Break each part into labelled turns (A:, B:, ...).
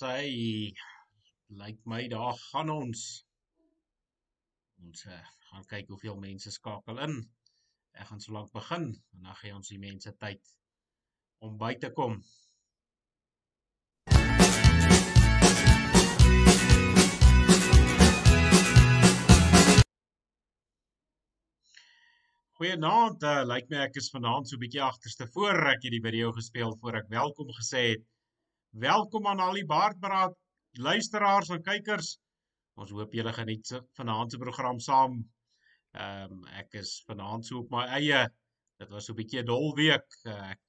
A: sy lyk my daar gaan ons ons uh, gaan kyk hoeveel mense skakel in. Ek gaan so lank begin en dan gee ons die mense tyd om by te kom. Goeienaand, uh, lyk my ek is vanaand so 'n bietjie agterste voor ek hierdie video gespeel voor ek welkom gesê het. Welkom aan al die Baardberaad luisteraars en kykers. Ons hoop julle geniet vanaand se program saam. Ehm um, ek is vanaand so op my eie. Dit was so 'n bietjie 'n dol week. Uh, ek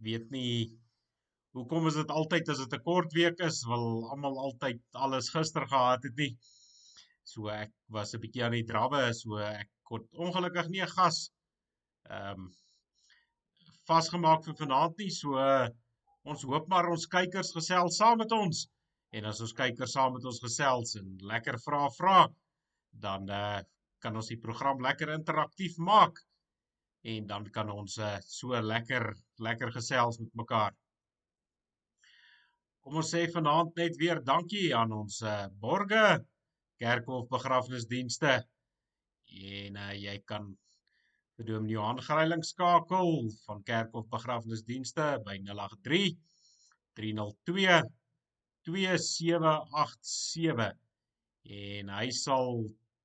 A: weet nie hoekom is dit altyd as dit 'n kort week is, wil almal altyd alles gister gehad het nie. So ek was 'n bietjie aan die drawwe, so ek kort ongelukkig nie 'n gas ehm um, vasgemaak vir vanaand nie. So uh, ons hoop maar ons kykers gesels saam met ons. En as ons kykers saam met ons gesels en lekker vra vra, dan uh, kan ons die program lekker interaktief maak en dan kan ons uh, so lekker lekker gesels met mekaar. Kom ons sê vanaand net weer dankie aan ons uh, borge kerkhof begrafnisdienste en uh, jy kan vir Dom Johan Greiling skakel van Kerkhof Begrafnisdienste by 083 302 2787 en hy sal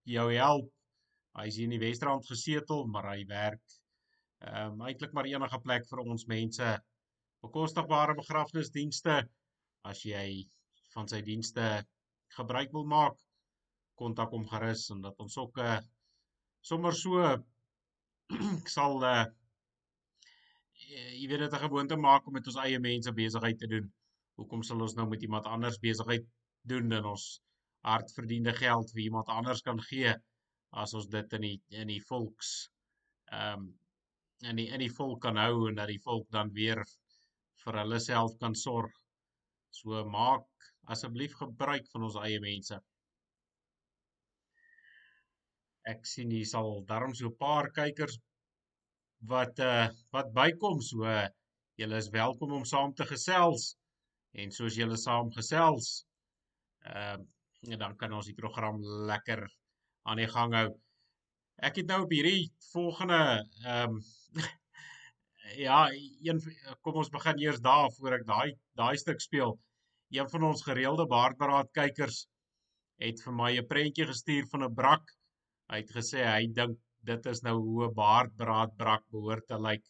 A: jou help. Hy is hier in die Westerrand gesetel, maar hy werk ehm um, eintlik maar enige plek vir ons mense bekostigbare begrafnisdienste as jy van sy dienste gebruik wil maak kontak hom gerus en dat ons ook 'n uh, eh, sommer so ek sal uh jy weet dit 'n gewoonte maak om met ons eie mense besigheid te doen. Hoekom sal ons nou met iemand anders besigheid doen dan ons hardverdiende geld vir iemand anders kan gee as ons dit in die in die volks ehm um, in die in die volk kan hou en dat die volk dan weer vir hulle self kan sorg. So maak asseblief gebruik van ons eie mense ek sien hier sal daarom so 'n paar kykers wat uh wat bykom so uh, julle is welkom om saam te gesels en soos julle saam gesels ehm uh, dan kan ons die program lekker aan die gang hou. Ek het nou op hierdie volgende ehm um, ja, een kom ons begin eers daar voor ek daai daai stuk speel. Een van ons gereelde baardberaad kykers het vir my 'n prentjie gestuur van 'n brak Hy het gesê hy dink dit is nou hoe 'n baardbraadbrak behoort te lyk.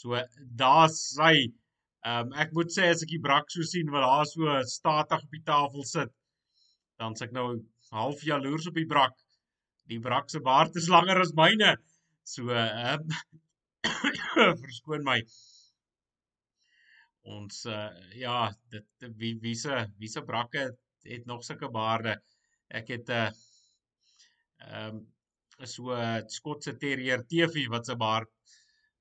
A: So daar's sy. Ehm um, ek moet sê as ek die brak so sien wat daar so statig op die tafel sit, dan s'ek nou half jaloers op die brak. Die brak se baard is langer as myne. So ehm um, verskoon my. Ons uh, ja, dit wie wie se wie se brakke het, het nog sulke baarde. Ek het 'n uh, eh, ehm um, so 'n Skotse terrier TV wat se baard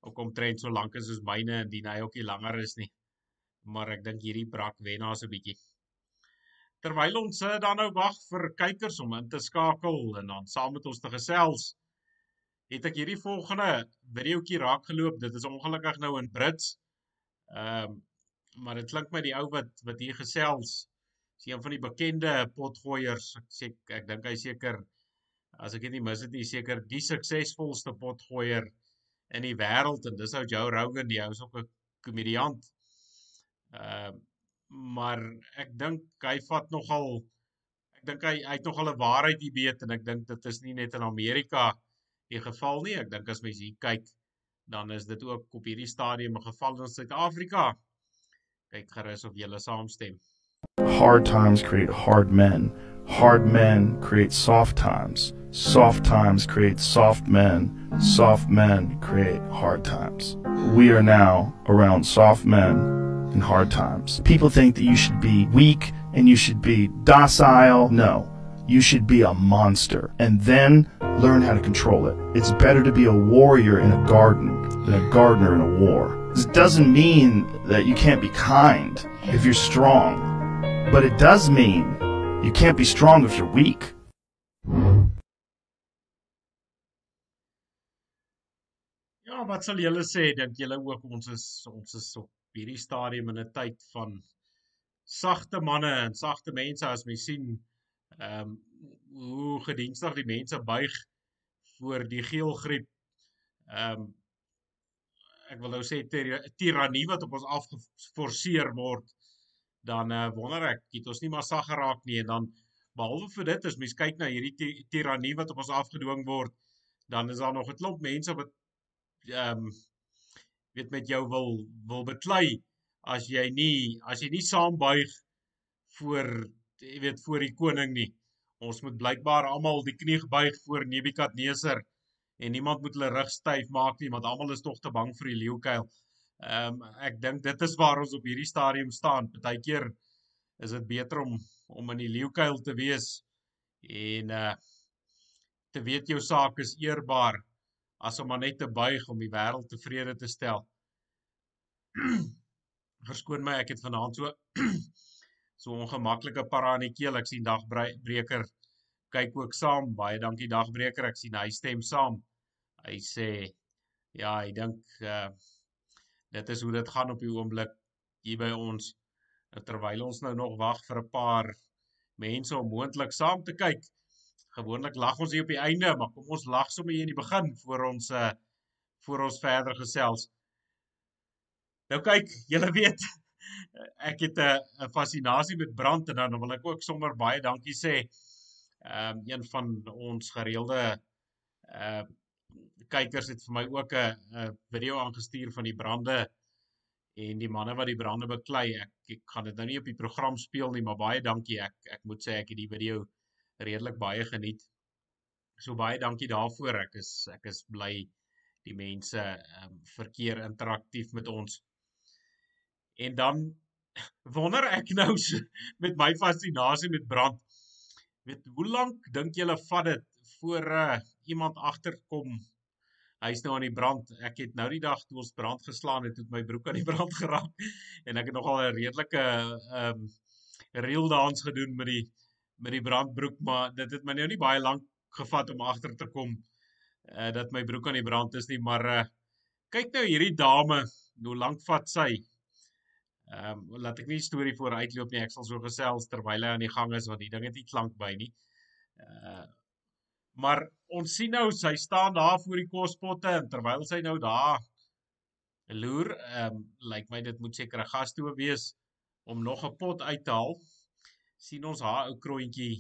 A: ook omtrent so lank is soos myne en dien hy ook nie langer is nie. Maar ek dink hierdie brak wen na so 'n bietjie. Terwyl ons uh, dan nou wag vir kykers om in te skakel en dan saam met ons te gesels, het ek hierdie volgende videoetjie raak geloop. Dit is ongelukkig nou in Brits. Ehm um, maar dit klink my die ou wat wat hier gesels is een van die bekende potgooiers. Ek sê ek dink hy seker as ek dit nie mis het nie seker die suksesvolste potgooier in die wêreld en dis ou Joe Rogan die ou is ook 'n komediant. Ehm uh, maar ek dink hy vat nogal ek dink hy hy het nogal 'n waarheid hier weet en ek dink dit is nie net in Amerika die geval nie. Ek dink as mens hier kyk dan is dit ook op hierdie stadium 'n geval in Suid-Afrika. Kyk gerus of julle saamstem.
B: Hard times create hard men. Hard men create soft times. Soft times create soft men. Soft men create hard times. We are now around soft men in hard times. People think that you should be weak and you should be docile. No, you should be a monster and then learn how to control it. It's better to be a warrior in a garden than a gardener in a war. This doesn't mean that you can't be kind if you're strong, but it does mean You can't be strong if you're weak.
A: Wat sal julle sê? Dink julle ook ons is ons is op hierdie stadium in 'n tyd van sagte manne en sagte mense as mens sien ehm um, hoe gedienstig die mense buig voor die geelgriep. Ehm um, ek wil nou sê tirannie wat op ons afgeforceer word, dan uh, wonder ek, het ons nie maar sag geraak nie en dan behalwe vir dit as mens kyk na hierdie tirannie wat op ons afgedwing word, dan is daar nog 'n klomp mense wat ehm um, weet met jou wil wil beklei as jy nie as jy nie saambuig voor jy weet voor die koning nie. Ons moet blykbaar almal die knie gebuig voor Nebukadneser en niemand moet hulle rug styf maak nie want almal is tog te bang vir die leeukuil. Ehm um, ek dink dit is waar ons op hierdie stadium staan. Partykeer is dit beter om om in die leeukuil te wees en uh te weet jou saak is eerbaar as om maar net te buig om die wêreld tevrede te stel. Verskoon my, ek het vanaand so so ongemaklike para in die keel. Ek sien dagbreker kyk ook saam. Baie dankie dagbreker. Ek sien hy stem saam. Hy sê ja, hy dink uh dit is hoe dit gaan op die oomblik hier by ons terwyl ons nou nog wag vir 'n paar mense om moontlik saam te kyk. Gewoonlik lag ons hier op die einde, maar kom ons lag sommer hier in die begin voor ons uh voor ons verder gesels. Nou kyk, julle weet ek het 'n fascinasie met brand en dan wil ek ook sommer baie dankie sê. Ehm um, een van ons gereelde uh kykers het vir my ook 'n video aangestuur van die brande en die manne wat die brande beklei. Ek, ek gaan dit nou nie op die program speel nie, maar baie dankie. Ek ek moet sê ek het die video redelik baie geniet. So baie dankie daarvoor. Ek is ek is bly die mense ehm um, verkeer interaktief met ons. En dan wonder ek nou met my fascinasie met brand. Weet hoe lank dink julle vat dit voor uh, iemand agterkom hy's nou aan die brand. Ek het nou die dag toe ons brand geslaan het, het my broek aan die brand geraak en ek het nogal 'n redelike ehm um, reel dans gedoen met die met die brandbroek, maar dit het my nou nie baie lank gevat om agter te kom uh dat my broek aan die brand is nie, maar uh kyk nou hierdie dame, hoe lank vat sy? Ehm um, laat ek nie storie vooruitloop nie. Ek sal so gesels terwyl hy aan die gang is want die ding het nie klank by nie. Uh Maar ons sien nou sy staan daar voor die kospotte en terwyl sy nou daar loer, ehm um, lyk my dit moet seker 'n gastoe wees om nog 'n pot uit te haal. Sien ons haar ou kroontjie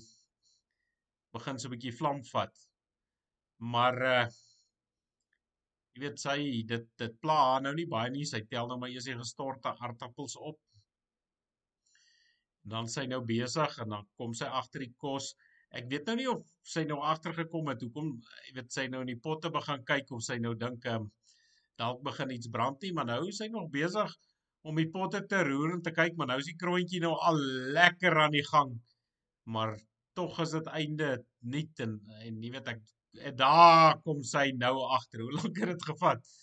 A: begin so 'n bietjie vlam vat. Maar uh jy weet sy dit dit pla haar nou nie baie nie. Sy tel nou maar eers die gestorte aardappels op. Dan sy nou besig en dan kom sy agter die kos ek weet nou nie of sy nou agtergekom het hoekom jy weet sy nou in die potte begin kyk of sy nou dink ehm um, dalk begin iets brand nie maar nou is sy nog besig om die potte te roer en te kyk maar nou is die kroontjie nou al lekker aan die gang maar tog is dit einde niet en en jy weet ek daar kom sy nou agter hoe lank het dit gevat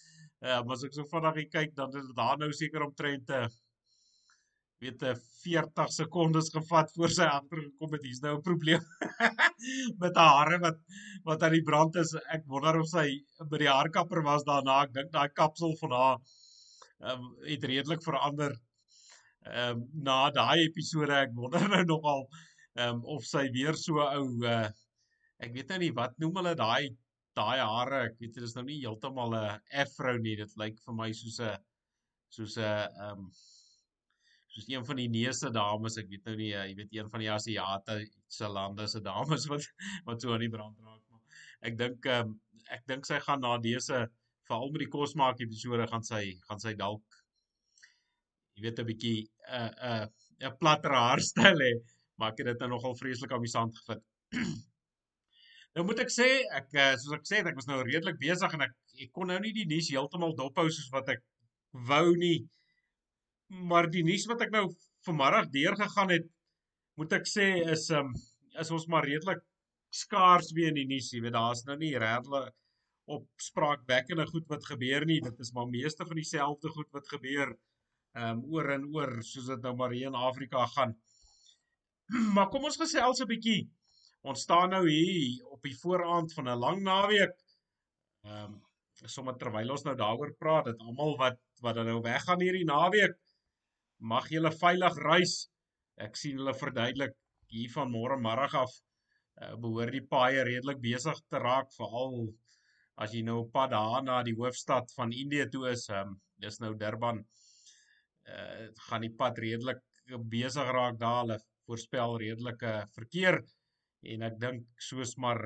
A: ja uh, as ek so vinnig kyk dan is dit daar nou seker omtrent 'n uh, weet 'n 40 sekondes gevat voor sy agtergekom het. Hier's nou 'n probleem met haar hare wat wat aan die brand is. Ek wonder of sy by die haarkapper was daarna. Ek dink daai kapsel van haar um, het redelik verander. Ehm um, na daai episode ek wonder nou nogal ehm um, of sy weer so ou uh, ek weet nou nie wat noem hulle daai daai hare. Ek weet dit is nou nie heeltemal 'n afro nie. Dit lyk vir my soos 'n soos 'n ehm um, soos een van die neuse dames, ek weet nou nie, jy weet een van die Asiate se lande se dames wat wat so aan die brand raak maar ek dink um, ek dink sy gaan na dese veral met die kos maak episode gaan sy gaan sy dalk jy weet 'n bietjie 'n uh, 'n uh, 'n platter haarstyl hê, maar ek het dit nou nogal vreeslik amusant gevind. nou moet ek sê, ek uh, soos ek sê, ek was nou redelik besig en ek ek kon nou nie die nuus heeltemal dophou soos wat ek wou nie maar die nuus wat ek nou vanmiddag deurgegaan het, moet ek sê is um is ons maar redelik skaars weer in die nuus, jy weet daar's nou nie regtig op spraakwekkende goed wat gebeur nie. Dit is maar meeste van dieselfde goed wat gebeur um oor en oor soos dit nou maar hier in Afrika gaan. Maar kom ons gesels 'n bietjie. Ons staan nou hier op die vooraand van 'n lang naweek. Um sommer terwyl ons nou daaroor praat, dat almal wat wat dan nou weggaan hierdie naweek, mag julle veilig reis. ek sien hulle verduidelik hier van môre middag af uh, behoort die paaie redelik besig te raak veral as jy nou op pad daar na die hoofstad van Indië toe is, um, dis nou Durban. Uh gaan die pad redelik besig raak daar. Hulle voorspel redelike verkeer en ek dink soos maar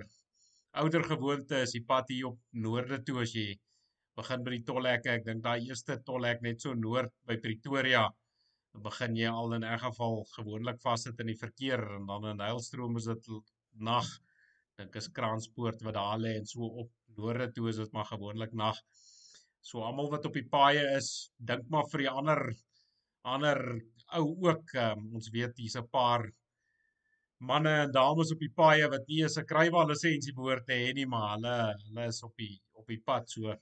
A: ouer gewoonte is die pad hier op noorde toe as jy begin by die tolhekke. Ek dink daai eerste tolhek net so noord by Pretoria begin jy al in 'n geval gewoonlik vassit in die verkeer en dan in Heilstroom is dit nag dink is Kranspoort wat daar lê en so op noorde toe is dit maar gewoonlik nag. So almal wat op die paaie is, dink maar vir die ander ander ou ook, um, ons weet hier's 'n paar manne en dames op die paaie wat nie eens 'n krywa lisensie behoort te hê nie, maar hulle hulle is op die op die pad so.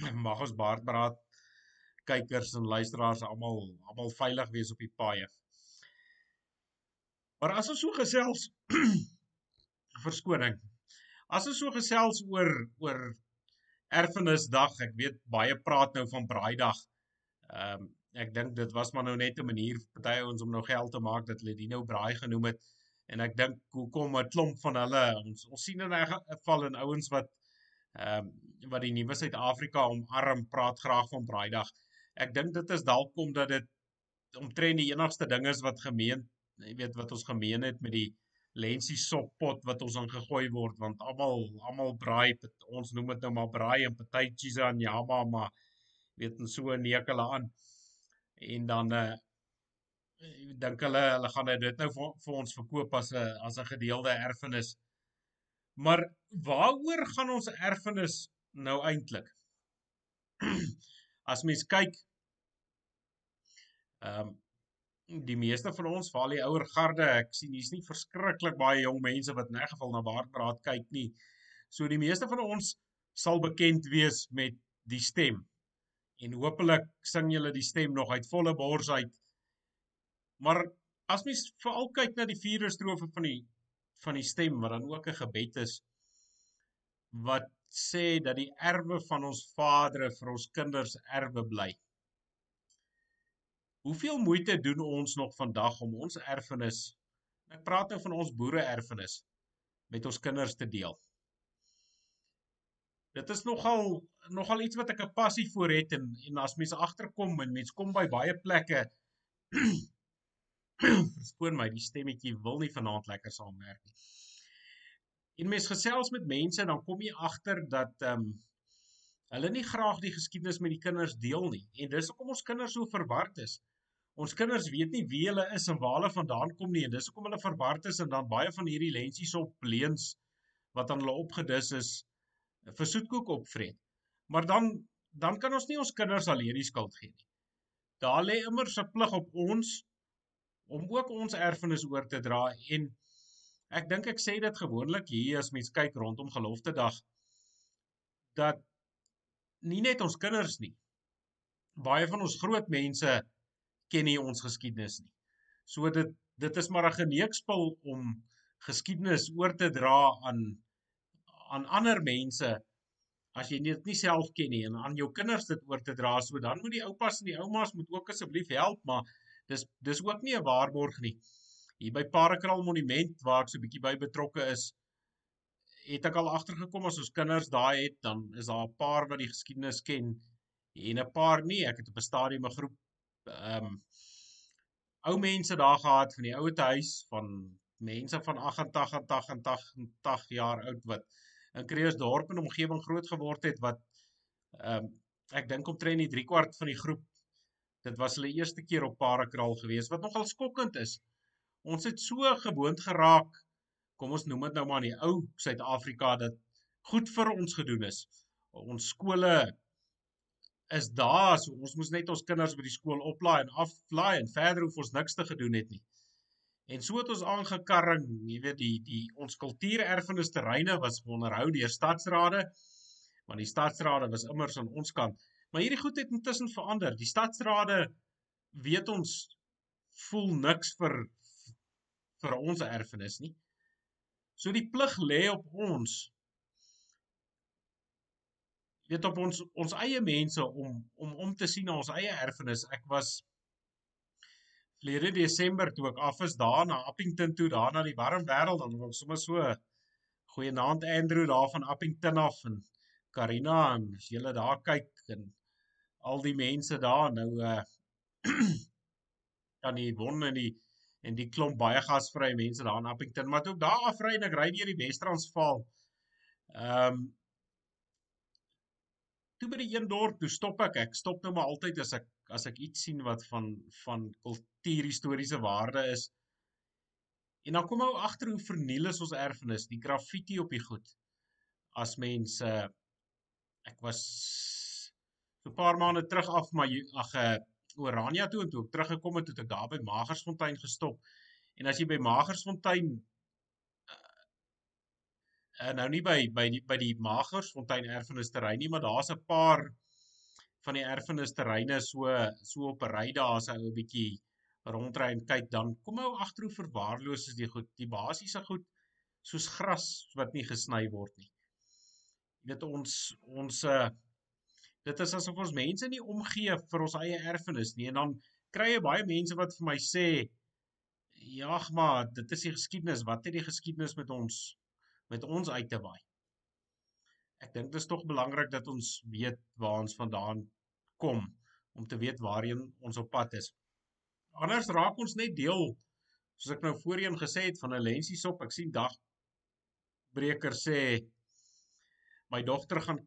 A: Mag ons baardbraad kykers en luisteraars almal almal veilig wees op die paaie. Maar as ons so gesels verskoning. As ons so gesels oor oor erfenisdag, ek weet baie praat nou van braaidag. Ehm um, ek dink dit was maar nou net 'n manier vir party ouens om nou geld te maak dat hulle dit nou braai genoem het. En ek dink hoekom 'n klomp van hulle ons ons sien in 'n geval in ouens wat ehm um, wat die nuwe Suid-Afrika omarm praat graag van braaidag. Ek dink dit is dalk omdat dit omtrent die enigste ding is wat gemeen, jy weet wat ons gemeen het met die lensie soppot wat ons aangegooi word want almal almal braai ons noem dit nou maar braai en party cheese aan jama maar weet en so neek hulle aan. En dan uh dink hulle hulle gaan dit nou vir, vir ons verkoop as 'n as 'n gedeelde erfenis. Maar waaroor gaan ons erfenis nou eintlik as mens kyk ehm um, die meeste van ons, veral die ouer garde, ek sien hier's nie verskriklik baie jong mense wat in 'n geval na Baardpraat kyk nie. So die meeste van ons sal bekend wees met die stem. En hopelik sing julle die stem nog uit volle bors uit. Maar as mens veral kyk na die vierde strofe van die van die stem wat dan ook 'n gebed is wat sê dat die erwe van ons vadere vir ons kinders erwe bly. Hoeveel moeite doen ons nog vandag om ons erfenis, ek praat nou van ons boere erfenis, met ons kinders te deel? Dit is nogal nogal iets wat ek 'n passie vir het en en as mense agterkom en mense kom by baie plekke verskoon my, die stemmetjie wil nie vanaand lekker saamwerk nie. En mense gesels met mense dan kom jy agter dat ehm um, hulle nie graag die geskiedenis met die kinders deel nie. En dis hoekom ons kinders so verward is. Ons kinders weet nie wie hulle is en waar hulle vandaan kom nie en dis hoekom hulle verward is en dan baie van hierdie lensies op leens wat aan hulle opgedis is vir soetkoek opvreet. Maar dan dan kan ons nie ons kinders alleen die skuld gee nie. Daar lê immers 'n plig op ons om ook ons erfenis oor te dra en ek dink ek sê dit gewoonlik hier as mens kyk rondom gelofte dag dat nie net ons kinders nie baie van ons groot mense ken nie ons geskiedenis nie. So dit dit is maar 'n geneekspil om geskiedenis oor te dra aan aan ander mense as jy dit nie self ken nie en aan jou kinders dit oor te dra so dan moet die oupas en die oumas moet ook asseblief help maar dis dis ook nie 'n waarborg nie. Hier by Parakraal Monument waar ek so 'n bietjie by betrokke is het ek al agtergekom as ons kinders daai het dan is daar 'n paar wat die geskiedenis ken en 'n paar nie. Ek het op 'n stadium 'n groep ehm um, ou mense daar gehad van die ouete huis van mense van 88 en 88 jaar oud wat in Kreeusdorp en omgewing groot geword het wat ehm um, ek dink omtrent die 3 kwart van die groep dit was hulle eerste keer op Parakraal gewees wat nogal skokkend is. Ons het so gewoond geraak kom ons noem dit nou maar in die ou Suid-Afrika dat goed vir ons gedoen is. Ons skole is daar so ons moes net ons kinders by die skool oplaai en aflaai en verder hoef ons niks te gedoen het nie. En so het ons aangekarring, jy weet die die ons kultuurerfenis terreine was onderhou deur stadsrade want die stadsrade was immers aan ons kant. Maar hierdie goed het intussen verander. Die stadsrade weet ons voel niks vir vir ons erfenis nie. So die plig lê op ons weet op ons ons eie mense om om om te sien na ons eie erfenis. Ek was verlede Desember toe ek af is daar na Appington toe, daar na die warm wêreld, dan was sommer so goeienaand Andrew daar van Appington af en Karina en as julle daar kyk en al die mense daar nou uh dan die won en die en die klomp baie gasvrye mense daar in Appington, maar toe ek daar afry en ek ry deur die Wes-Transvaal. Ehm um, toe by die een dorp, toe stop ek. Ek stop nou maar altyd as ek as ek iets sien wat van van kultuurhistoriese waarde is. En dan kom ou agter hoe verniel is ons erfenis, die graffiti op die goed. As mense ek was so 'n paar maande terug af maar ag eh, Orania toe en toe ek teruggekom het, het ek daar by Magersfontein gestop. En as jy by Magersfontein uh, nou nie by by die by die Magersfontein erfenisterrein nie, maar daar's 'n paar van die erfenisterreine so so op 'n ry daar as 'n bietjie rondry en kyk dan kom hy agter hoe verwaarloos is die goed, die basiese goed soos gras wat nie gesny word nie. Jy weet ons ons uh, dit is asof ons mense nie omgee vir ons eie erfenis nie. En dan kry jy baie mense wat vir my sê ja, maar dit is die geskiedenis, wat het die geskiedenis met ons met ons uit te waai? Ek dink dit is tog belangrik dat ons weet waar ons vandaan kom om te weet waarheen ons op pad is. Anders raak ons net deel soos ek nou voorheen gesê het van 'n lensiesop. Ek sien dag breker sê my dogter gaan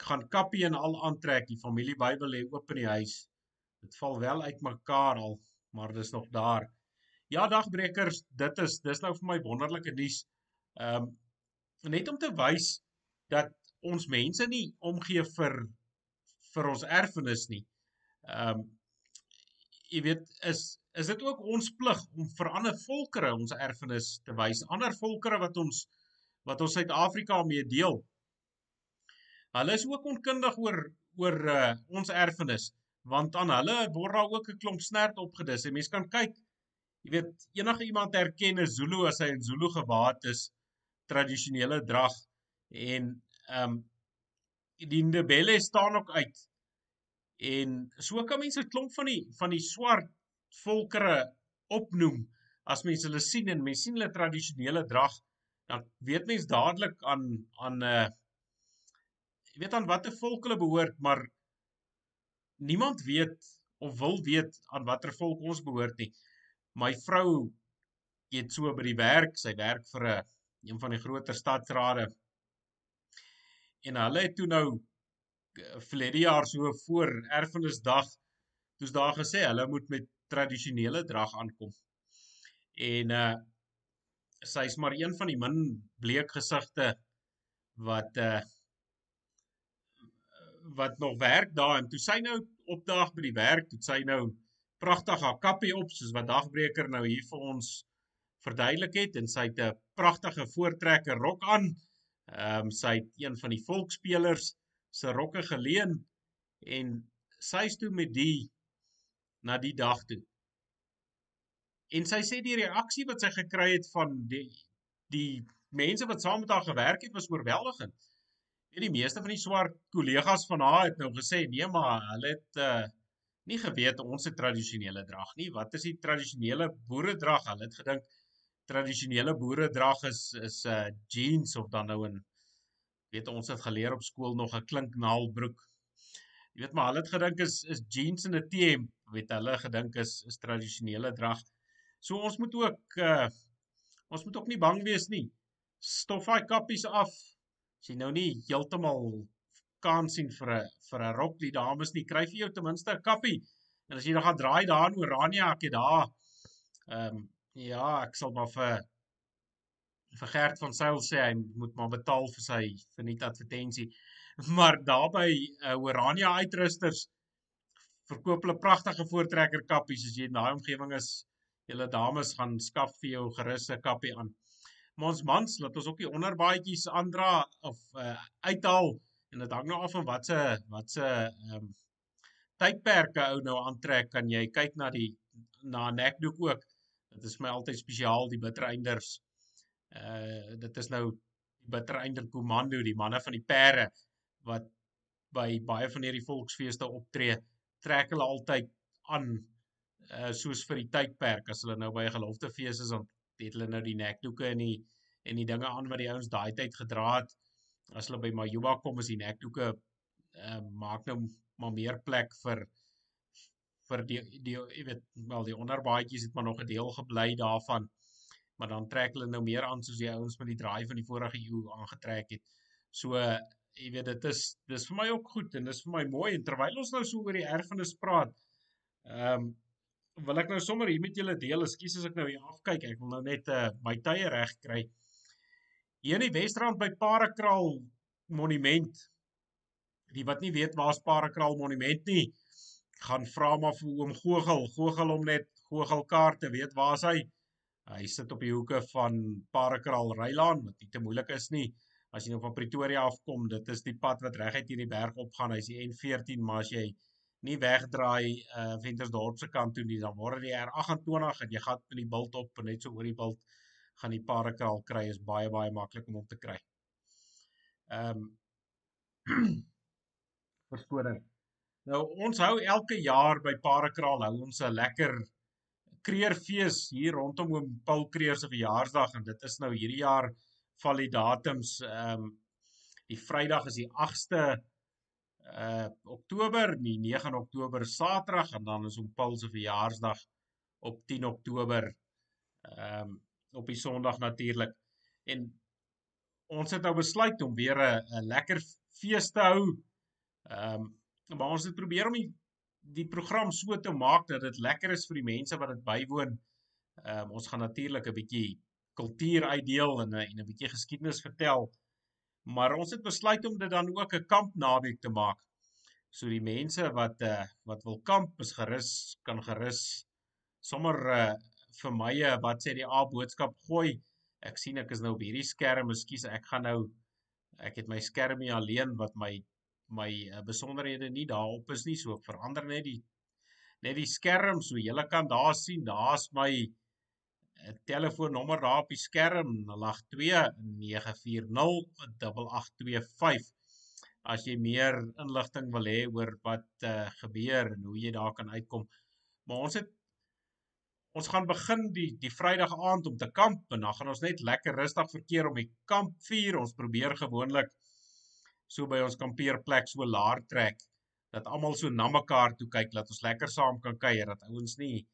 A: gaan kappie en al aantrek, die familie Bybel lê oop in die huis. Dit val wel uitmekaar al, maar dis nog daar. Ja, dagbrekers, dit is dis nou vir my wonderlike nuus. Ehm um, net om te wys dat ons mense nie omgee vir vir ons erfenis nie. Ehm um, jy weet is is dit ook ons plig om vir ander volkere ons erfenis te wys, ander volkere wat ons wat ons Suid-Afrika mee deel. Hulle is ook onkundig oor oor uh, ons erfenis want aan hulle word daar ook 'n klomp snert opgedis. En mense kan kyk, jy weet, enige iemand herken 'n Zulu as hy in Zulu gewaad is, tradisionele drag en ehm um, die Ndebele staan ook uit. En so kan mense 'n klomp van die van die swart volkere opnoem as mense hulle sien en mense sien hulle tradisionele drag, dan weet mense dadelik aan aan 'n uh, eh, weet aan watter volk hulle behoort, maar niemand weet of wil weet aan watter volk ons behoort nie. My vrou het so by die werk, sy werk vir 'n een van die groter stadsrade. En hulle het toe nou verlede jaar so voor erfenisdag toe's daar gesê hulle moet met tradisionele drag aankom. En uh sy's maar een van die min bleek gesigte wat uh wat nog werk daar en toe sy nou opdaag by die werk, toe sy nou pragtig haar kappie op soos wat dagbreker nou hier vir ons verduidelik het en sy het 'n pragtige voortrekker rok aan. Ehm um, sy het een van die volksspelers se rokke geleen en sy's toe met die na die dag toe. En sy sê die reaksie wat sy gekry het van die die mense wat saam met haar gewerk het was oorweldigend. Ja, die meeste van die swart kollegas van haar het nou gesê nee, maar hulle het uh nie geweet ons het tradisionele drag nie. Wat is die tradisionele boeredrag? Hulle het gedink tradisionele boeredrag is is 'n uh, jeans of dan nou 'n weet ons het geleer op skool nog 'n klinknaalbroek. Jy weet maar hulle het gedink is is jeans en 'n T-hemp, weet hulle gedink is is tradisionele drag. So ons moet ook uh ons moet ook nie bang wees nie. Stof daai kappies af, as jy nou nie heeltemal kans sien vir 'n vir 'n rok die dames nie, kry vir jou ten minste 'n kappie. En as jy dan gaan draai daar in Orania, ek het daar ehm um, ja, ek sal maar vir vir Gert van Sail sê hy moet maar betaal vir sy verniet advertensie. Maar daarby uh, Orania uitrusters verkoop hulle pragtige voortrekker kappies as jy in daai omgewing is. Julle dames gaan skaf vir jou gerus 'n kappie aan maar ons mans laat ons ook die onderbaadjies aandra of uh, uithaal en dit hang nou af van wat se wat se ehm um, tydperke ou nou aantrek kan jy kyk na die na nekdoek ook dit is my altyd spesiaal die bittereinders uh dit is nou die bittereinder komando die manne van die pere wat by baie van hierdie volksfeeste optree trek hulle altyd aan uh soos vir die tydperk as hulle nou by 'n geloftefees is dan het hulle nou die nekdoeke en die en die dinge aan wat die ouens daai tyd gedra het. As hulle by Majuba kom is die nekdoeke uh maak nou maar meer plek vir vir die die jy weet wel die onderbaadjies het maar nog 'n deel gebly daarvan. Maar dan trek hulle nou meer aan soos die ouens met die draai van die vorige eeu aangetrek het. So jy weet dit is dis vir my ook goed en dis vir my mooi en terwyl ons nou so oor die erfenis praat, ehm um, wil ek nou sommer hier met julle deel. Ekskuus as ek nou hier afkyk. Ek wil nou net uh, my tye reg kry. Hier in die Wesrand by Parakraal Monument. Die wat nie weet waar's Parakraal Monument nie, gaan vra maar vir oom Gogel. Gogel hom net Gogel kaarte, weet waar's hy? Hy sit op die hoeke van Parakraal Rylaan, wat nie te moeilik is nie as jy nou van Pretoria afkom, dit is die pad wat reguit hier die berg opgaan. Hy's die N14, maar as jy nie wegdraai uh Ventersdorp se kant toe nie, dan word die R28 en jy gaan in die bult op en net so oor die bult gaan die parakraal kry is baie baie maklik om hom te kry. Ehm um, Verskoning. Nou ons hou elke jaar by Parakraal hou ons 'n lekker kreerfees hier rondom oom Paul Kreer se verjaarsdag en dit is nou hierdie jaar val die datums ehm um, die Vrydag is die 8ste uh Oktober, die 9 Oktober Saterdag en dan is hom Paul se verjaarsdag op 10 Oktober ehm um, op die Sondag natuurlik. En ons het nou besluit om weer 'n lekker fees te hou. Ehm um, maar ons het probeer om die die program so te maak dat dit lekker is vir die mense wat dit bywoon. Ehm um, ons gaan natuurlik 'n bietjie kultuur uitdeel en 'n en 'n bietjie geskiedenis vertel. Maar ons het besluit om dit dan ook 'n kamp naweek te maak. So die mense wat uh wat wil kamp is gerus kan gerus sommer uh vir my 'n uh, wat sê die A boodskap gooi. Ek sien ek is nou op hierdie skerm, ekskuus, ek gaan nou ek het my skermie alleen wat my my uh, besonderhede nie daarop is nie, so ek verander net die net die skerm so jy kan daar sien, daar's my 'n telefoonnommer daar op die skerm 0829408825 as jy meer inligting wil hê oor wat uh, gebeur en hoe jy daar kan uitkom. Maar ons het ons gaan begin die die Vrydag aand om te kamp en dan gaan ons net lekker rustig verkeer om die kampvuur. Ons probeer gewoonlik so by ons kampeerplek so laer trek dat almal so na mekaar toe kyk dat ons lekker saam kan kuier dat ouens nie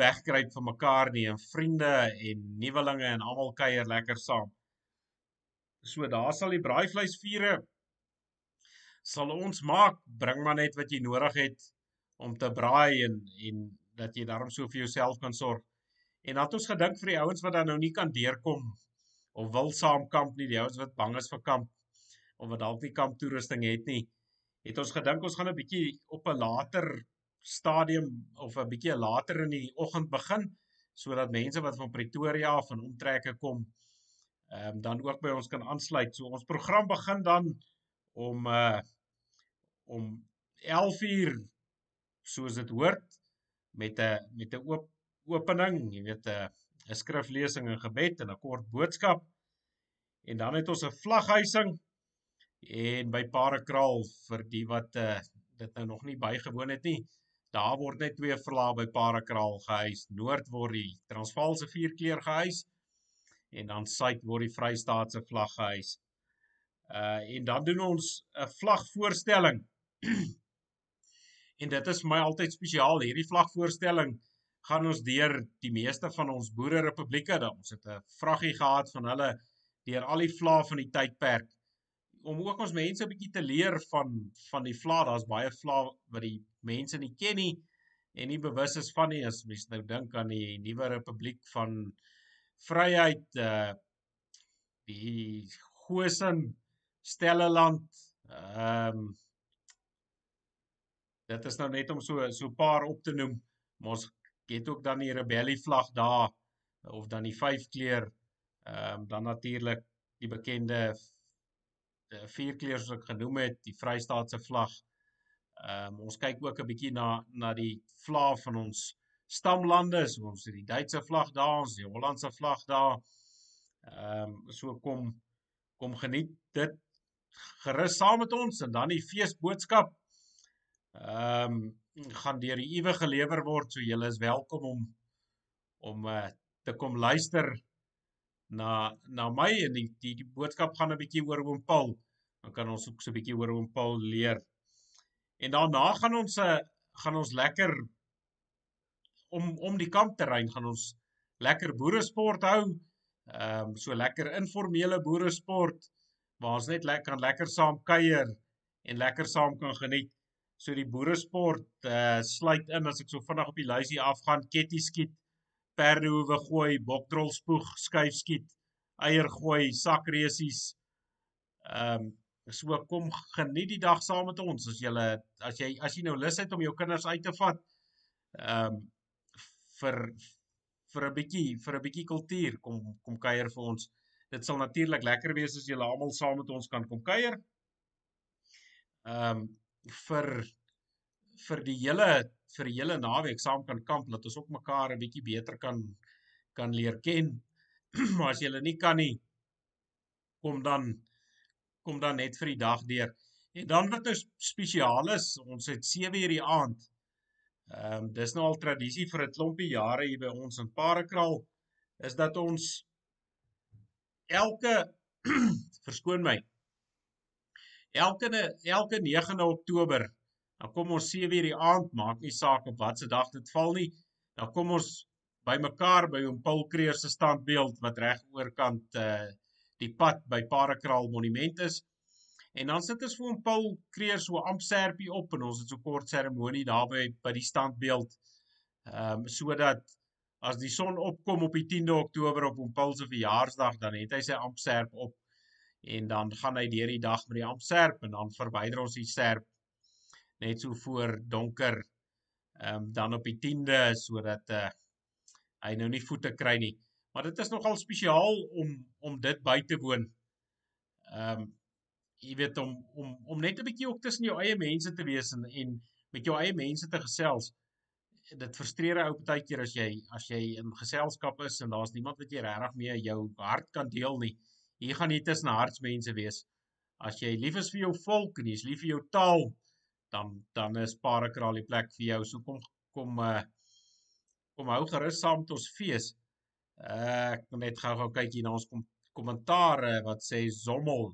A: wegkruip van mekaar nie en vriende en nuwelinge en almal kuier lekker saam. So daar sal die braaivleisvure sal ons maak, bring maar net wat jy nodig het om te braai en en dat jy daarom so vir jouself kan sorg. En dan het ons gedink vir die ouens wat dan nou nie kan deurkom of wil saam kamp nie, die ouens wat bang is vir kamp of wat dalk nie kamp toerusting het nie, het ons gedink ons gaan 'n bietjie op 'n later stadium of 'n bietjie later in die oggend begin sodat mense wat van Pretoria af en omtreke kom ehm um, dan ook by ons kan aansluit. So ons program begin dan om uh om 11uur soos dit hoort met 'n met 'n oop opening, jy weet 'n 'n skriflesing en gebed en 'n kort boodskap. En dan het ons 'n vlaghuising en by Parakraal vir die wat uh dit nou nog nie bygewoon het nie. Daar word net twee vlae by Parakraal gehuis. Noord word die Transvaalse vierkleur gehuis en dan suid word die Vrystaatse vlag gehuis. Uh en dan doen ons 'n vlagvoorstelling. en dit is my altyd spesiaal. Hierdie vlagvoorstelling gaan ons deur die meeste van ons boere republieke. Ons het 'n vraggie gehad van hulle deur al die vlae van die tydperk om ook ons mense 'n bietjie te leer van van die vla, daar's baie vla wat die mense nie ken nie en nie bewus is van nie. As mens nou dink aan die nuwe republiek van vryheid uh die Gosen Stelleland ehm um, dit is nou net om so so 'n paar op te noem ons het ook dan die rebellie vlag daar of dan die vyf kleur ehm um, dan natuurlik die bekende Eh, vier kleure soos ek genoem het, die Vrystaatse vlag. Ehm um, ons kyk ook 'n bietjie na na die vlae van ons stamlande, so ons het die Duitse vlag daar, ons die Hollandse vlag daar. Ehm um, so kom kom geniet dit gerus saam met ons en dan die feesboodskap. Ehm um, gaan deur die Uwe gelewer word, so julle is welkom om om uh, te kom luister na na my en die die, die boodskap gaan 'n bietjie oor oom Paul. Dan kan ons ook so 'n bietjie oor oom Paul leer. En daarna gaan ons 'n eh, gaan ons lekker om om die kampterrein gaan ons lekker boeresport hou. Ehm um, so lekker informele boeresport waar ons net lekker kan lekker saam kuier en lekker saam kan geniet. So die boeresport uh sluit in as ek so vinnig op die lysie afgaan, ketty skiet, perdehoewe gooi, boktrol spoeg, skuif skiet, eier gooi, sakresies. Ehm um, so kom geniet die dag saam met ons as jy as jy as jy nou lus het om jou kinders uit te vat. Ehm um, vir vir 'n bietjie vir 'n bietjie kultuur kom kom kuier vir ons. Dit sal natuurlik lekker wees as julle almal saam met ons kan kom kuier. Ehm um, vir vir die hele vir die hele naweek saam kan kamp dat ons ook mekaar 'n bietjie beter kan kan leer ken. maar as julle nie kan nie kom dan kom dan net vir die dag deur. En dan wat nou spesiaal is, ons het 7 uur die aand Ehm um, dis nou al tradisie vir 'n klompie jare hier by ons in Parakraal is dat ons elke verskoon my elke elke 9de Oktober dan kom ons 7 uur die aand maak nie saak op watter dag dit val nie dan kom ons bymekaar by oom Paul Kreer se standbeeld wat reg oorkant uh die pad by Parakraal monument is En dan sit ons vir hom Paul Kreer so ampserpie op en ons het so kort seremonie daarby by die standbeeld. Ehm um, sodat as die son opkom op die 10de Oktober op hom Paul se verjaarsdag dan het hy sy ampserp op en dan gaan hy deur die dag met die ampserp en dan verwyder ons die serp net so voor donker ehm um, dan op die 10de sodat uh, hy nou nie voete kry nie. Maar dit is nogal spesiaal om om dit by te woon. Ehm um, jy weet om om om net 'n bietjie ook tussen jou eie mense te wees en en met jou eie mense te gesels. Dit frustreer ou baie keer as jy as jy in geselskap is en daar's niemand wat jy regtig mee jou hart kan deel nie. Hier gaan jy tussen hartsmense wees. As jy lief is vir jou volk en jy's lief vir jou taal, dan dan is Parakraal die plek vir jou. So kom kom uh kom hou gerus saam met ons fees. Uh ek net gou-gou kyk hier na ons kom kommentaare wat sê Zommel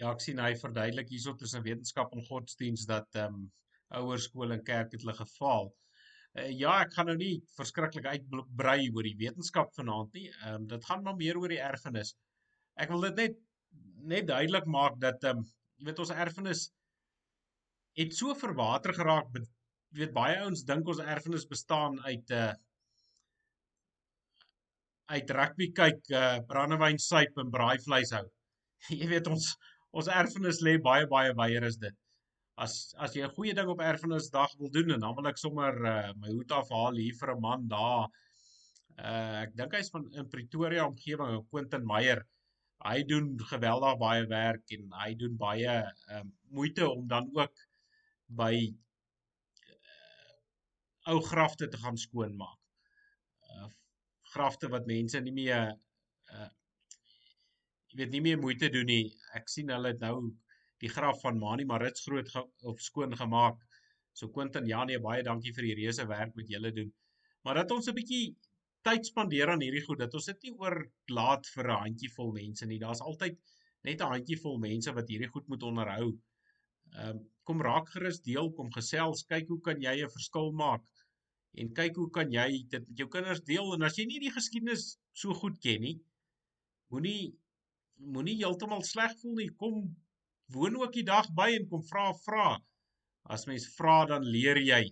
A: Ja, ek sien hy verduidelik hierso tussen wetenskap en godsdiens dat ehm um, ouerskool en kerk het hulle gefaal. Uh, ja, ek gaan nou nie verskriklik uitbrei oor die wetenskap vanaand nie. Ehm um, dit gaan maar meer oor die erfenis. Ek wil dit net net duidelik maak dat ehm um, jy weet ons erfenis het so verwater geraak. Jy weet baie ouens dink ons erfenis bestaan uit 'n uh, uit rugby kyk, uh, brandewyn suip en braaivleis hou. Jy weet ons ons erfenis lê baie baie wyer as dit. As as jy 'n goeie ding op erfenisdag wil doen en dan wil ek sommer uh, my hoed afhaal hier vir 'n man daar. Uh ek dink hy's van in Pretoria omgewing, Quentin Meyer. Hy doen geweldig baie werk en hy doen baie uh moeite om dan ook by uh, ou grafte te gaan skoonmaak. Uh grafte wat mense nie meer uh jy weet nie meer moeite doen nie. Ek sien hulle het nou die graf van Mani Marits groot of skoon gemaak. So Quentin Janie, baie dankie vir die reuse werk wat julle doen. Maar dat ons 'n bietjie tyd spandeer aan hierdie goed, dat ons dit nie oorlaat vir 'n handjievol mense nie. Daar's altyd net 'n handjievol mense wat hierdie goed moet onderhou. Ehm um, kom raak gerus deel, kom gesels, kyk hoe kan jy 'n verskil maak? En kyk hoe kan jy dit met jou kinders deel en as jy nie die geskiedenis so goed ken nie, moenie moenie heeltemal sleg voel nie. Kom woon ook die dag by en kom vra vra. As mens vra dan leer jy.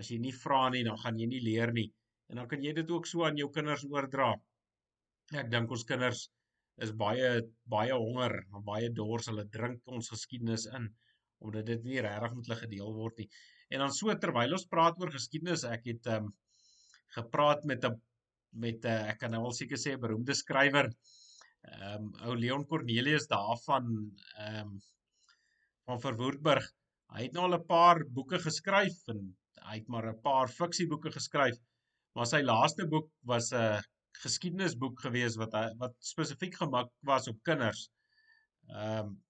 A: As jy nie vra nie, dan gaan jy nie leer nie. En dan kan jy dit ook so aan jou kinders oordra. Ek dink ons kinders is baie baie honger, baie dors. Hulle drink ons geskiedenis in omdat dit nie regtig met hulle gedeel word nie. En dan so terwyl ons praat oor geskiedenis, ek het ehm um, gepraat met 'n met 'n ek kan nou al seker sê 'n beroemde skrywer ehm um, ou Leon Cornelius daarvan ehm um, van Verwoerdburg. Hy het nou al 'n paar boeke geskryf en hy het maar 'n paar fiksieboeke geskryf. Maar sy laaste boek was 'n geskiedenisboek gewees wat hy wat spesifiek gemaak was op kinders. Ehm um,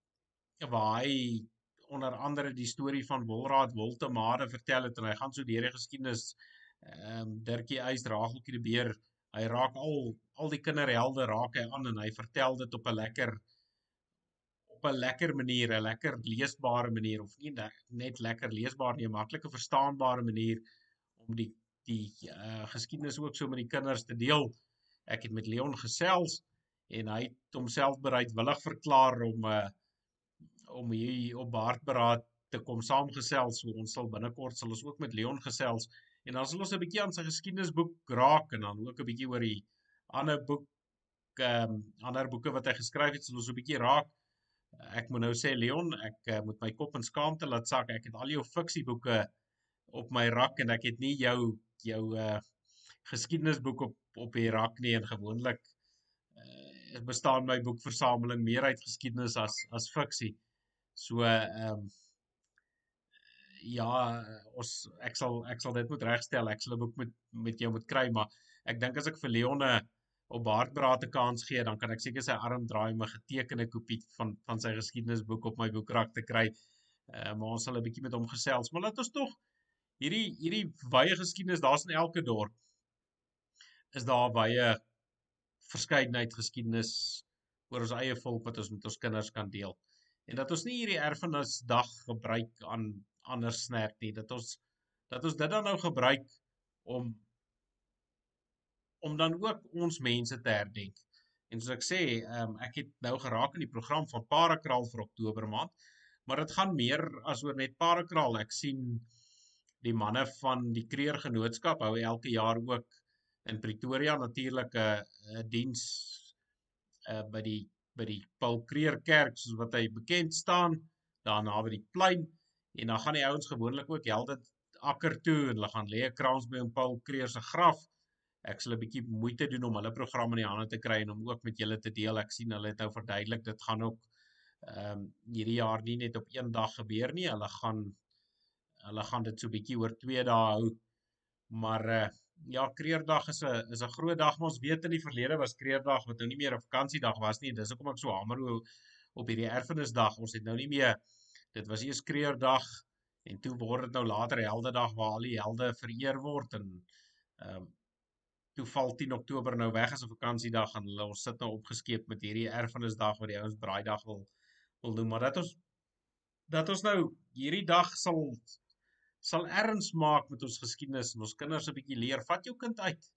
A: waar hy onder andere die storie van Wolraad Woltemade vertel het en hy gaan so deur die geskiedenis ehm um, Dirkie Eis Rageltjie die beer hy raak al al die kinderhelde raak hy aan en hy vertel dit op 'n lekker op 'n lekker manier 'n lekker leesbare manier of nie net lekker leesbaar nie 'n maklike verstaanbare manier om die die uh, geskiedenis ook so met die kinders te deel ek het met Leon gesels en hy het homself bereidwillig verklaar om uh, om hier op Baardberaad te kom saamgesels. So ons sal binnekort sal ons ook met Leon gesels en dan sal ons 'n bietjie aan sy geskiedenisboek raak en dan ook 'n bietjie oor die ander boek ehm um, ander boeke wat hy geskryf het, sal ons 'n bietjie raak. Ek moet nou sê Leon, ek uh, moet my kop in skaamte laat sak. Ek het al jou fiksieboeke op my rak en ek het nie jou jou uh geskiedenisboek op op die rak nie en gewoonlik uh, bestaan my boekversameling meer uit geskiedenis as as fiksie. So ehm um, ja, ons ek sal ek sal dit moet regstel. Ek sal 'n boek met met jou moet kry, maar ek dink as ek vir Leone op Baardbraat 'n kans gee, dan kan ek seker sy arm draai om 'n getekende kopie van van sy geskiedenisboek op my boekrak te kry. Uh, maar ons sal 'n bietjie met hom gesels. Maar laat ons tog hierdie hierdie wye geskiedenis, daar's in elke dorp is daar baie verskeidenheid geskiedenis oor ons eie volk wat ons met ons kinders kan deel en dat ons nie hierdie erfenisdag gebruik aan ander snert nie dat ons dat ons dit dan nou gebruik om om dan ook ons mense te herdenk. En soos ek sê um, ek het nou geraak in die program van parakraal vir oktober maand maar dit gaan meer as oor net parakraal ek sien die manne van die kreer genootskap hou elke jaar ook in Pretoria natuurlik 'n diens uh, by die by die Paul Kreer Kerk soos wat hy bekend staan daar naby die plein. En dan gaan die ouens gewoonlik ook helde akker toe en hulle gaan lê 'n krans by hom Paul Kreer se graf. Ek sal 'n bietjie moeite doen om hulle program in die hande te kry en om ook met julle te deel. Ek sien hulle het nou verduidelik dit gaan ook ehm um, hierdie jaar nie net op een dag gebeur nie. Hulle gaan hulle gaan dit so bietjie oor 2 dae hou. Maar uh, ja, Kreerdag is 'n is 'n groot dag, maar ons weet in die verlede was Kreerdag wat nou nie meer 'n vakansiedag was nie. Dis hoekom ek so hamer op hierdie erfenisdag. Ons het nou nie meer dit was eers Kreerdag en toe word dit nou later Heldedag waar al die helde vereer word en ehm um, toe val 10 Oktober nou weg as 'n vakansiedag en hulle ons sit nou opgeskeep met hierdie erfenisdag wat die ouens braaidag wil wil doen, maar dat ons dat ons nou hierdie dag sal sal erns maak met ons geskiedenis en ons kinders 'n bietjie leer. Vat jou kind uit.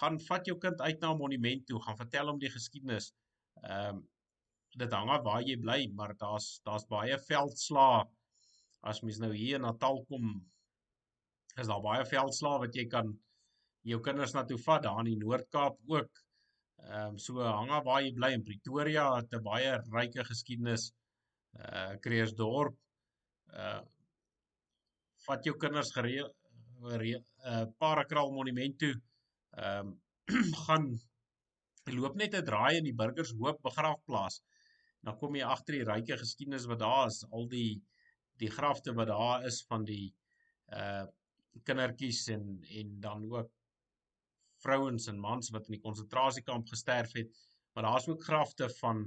A: Gaan vat jou kind uit na 'n monument toe, gaan vertel hom die geskiedenis. Ehm um, dit hang af waar jy bly, maar daar's daar's baie veldslae. As mens nou hier in Natal kom, is daar baie veldslae wat jy kan jou kinders na toe vat, daar in die Noord-Kaap ook. Ehm um, so hang af waar jy bly in Pretoria het 'n baie ryke geskiedenis. Uh Kreersdorp uh vat jou kinders gereël 'n uh, eh, parakraal monument toe. Ehm um, gaan loop net 'n draai in die burgershoop begrafplaas. Dan kom jy agter die ryke geskiedenis wat daar is, al die die grafte wat daar is van die uh kindertjies en en dan ook vrouens en mans wat in die konsentrasiekamp gesterf het. Maar daar's ook grafte van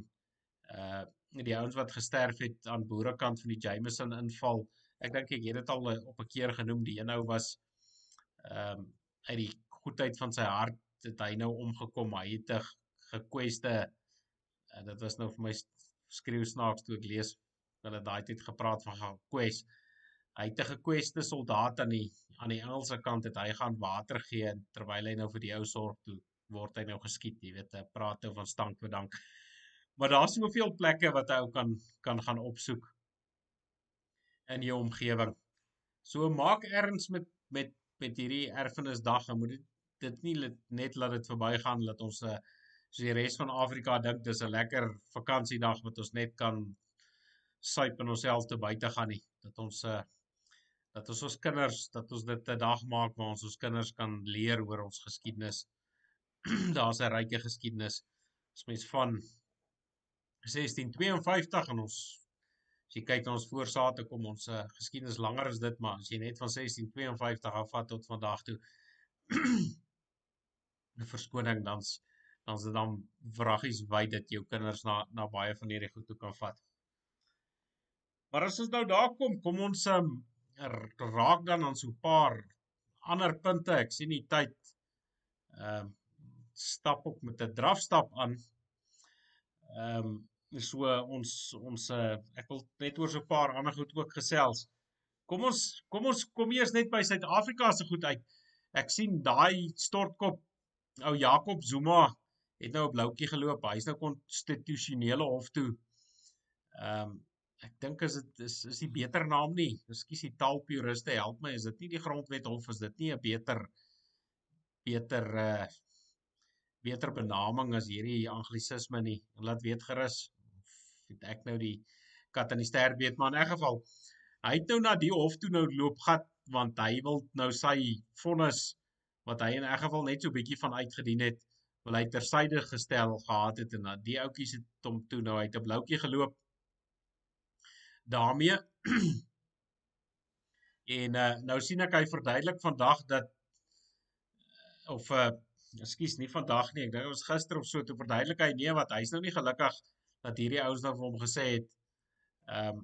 A: uh die ouens wat gesterf het aan boerekant van die Jameson inval. Ek dink ek het dit al op 'n keer genoem die een nou was ehm um, uit die goedheid van sy hart het hy nou omgekom hy het 'n gekweste uh, dit was nou vir my skreeu snaaks toe ek lees hulle daai tyd gepraat van gekwes hy het 'n gekweste soldaat aan die aan die Engelse kant het hy gaan water gee terwyl hy nou vir die ou sorg toe word hy nou geskiet jy weet praat nou van stank bedank maar daar's soveel plekke wat hy ou kan kan gaan opsoek in jou omgewing. So maak erns met met met hierdie erfenisdag en moet dit dit nie net laat dit verbygaan dat ons uh, so die res van Afrika dink dis 'n lekker vakansiedag wat ons net kan suip en onsself te buite gaan nie. Dat ons uh, dat ons ons kinders dat ons dit 'n dag maak waar ons ons kinders kan leer oor ons geskiedenis. Daar's 'n ryke geskiedenis. As mens van 1652 en ons As jy kyk na ons voorsate kom ons uh, geskiedenis langer as dit, maar as jy net van 1652 af vat tot vandag toe 'n verskoning dan's dan is dit dan vraggies wyd dat jou kinders na na baie van hierdie goed toe kan vat. Maar as ons nou daar kom, kom ons um, raak dan aan so paar ander punte. Ek sien die tyd ehm um, stap ook met 'n drafstap aan. Ehm um, so ons ons uh, ek wil net oor so 'n paar ander goed ook gesels. Kom ons kom ons kom eers net by Suid-Afrika se goed uit. Ek sien daai stortkop ou Jakob Zuma het nou op Loukie geloop. Hy's nou konstitusionele hof toe. Ehm um, ek dink as dit is is die beter naam nie. Ekskuus die taalpuriste help my, is dit nie die grondwet hof is dit nie 'n beter beter uh beter benaming as hierdie anglisisme nie. Laat weet gerus het ek nou die kat in die ster weet maar in 'n geval hy het nou na die hof toe nou loop gat want hy wil nou sy vonnis wat hy in 'n geval net so bietjie van uitgedien het wil hy tersyde gestel gehad het en die ouetjies het hom toe nou uit 'n bloukie geloop daarmee. En uh, nou sien ek hy verduidelik vandag dat of uh, ekskuus nie vandag nie ek dink was gister of so toe verduidelik hy nee wat hy's nou nie gelukkig dat hierdie ouens nou vir hom gesê het ehm um,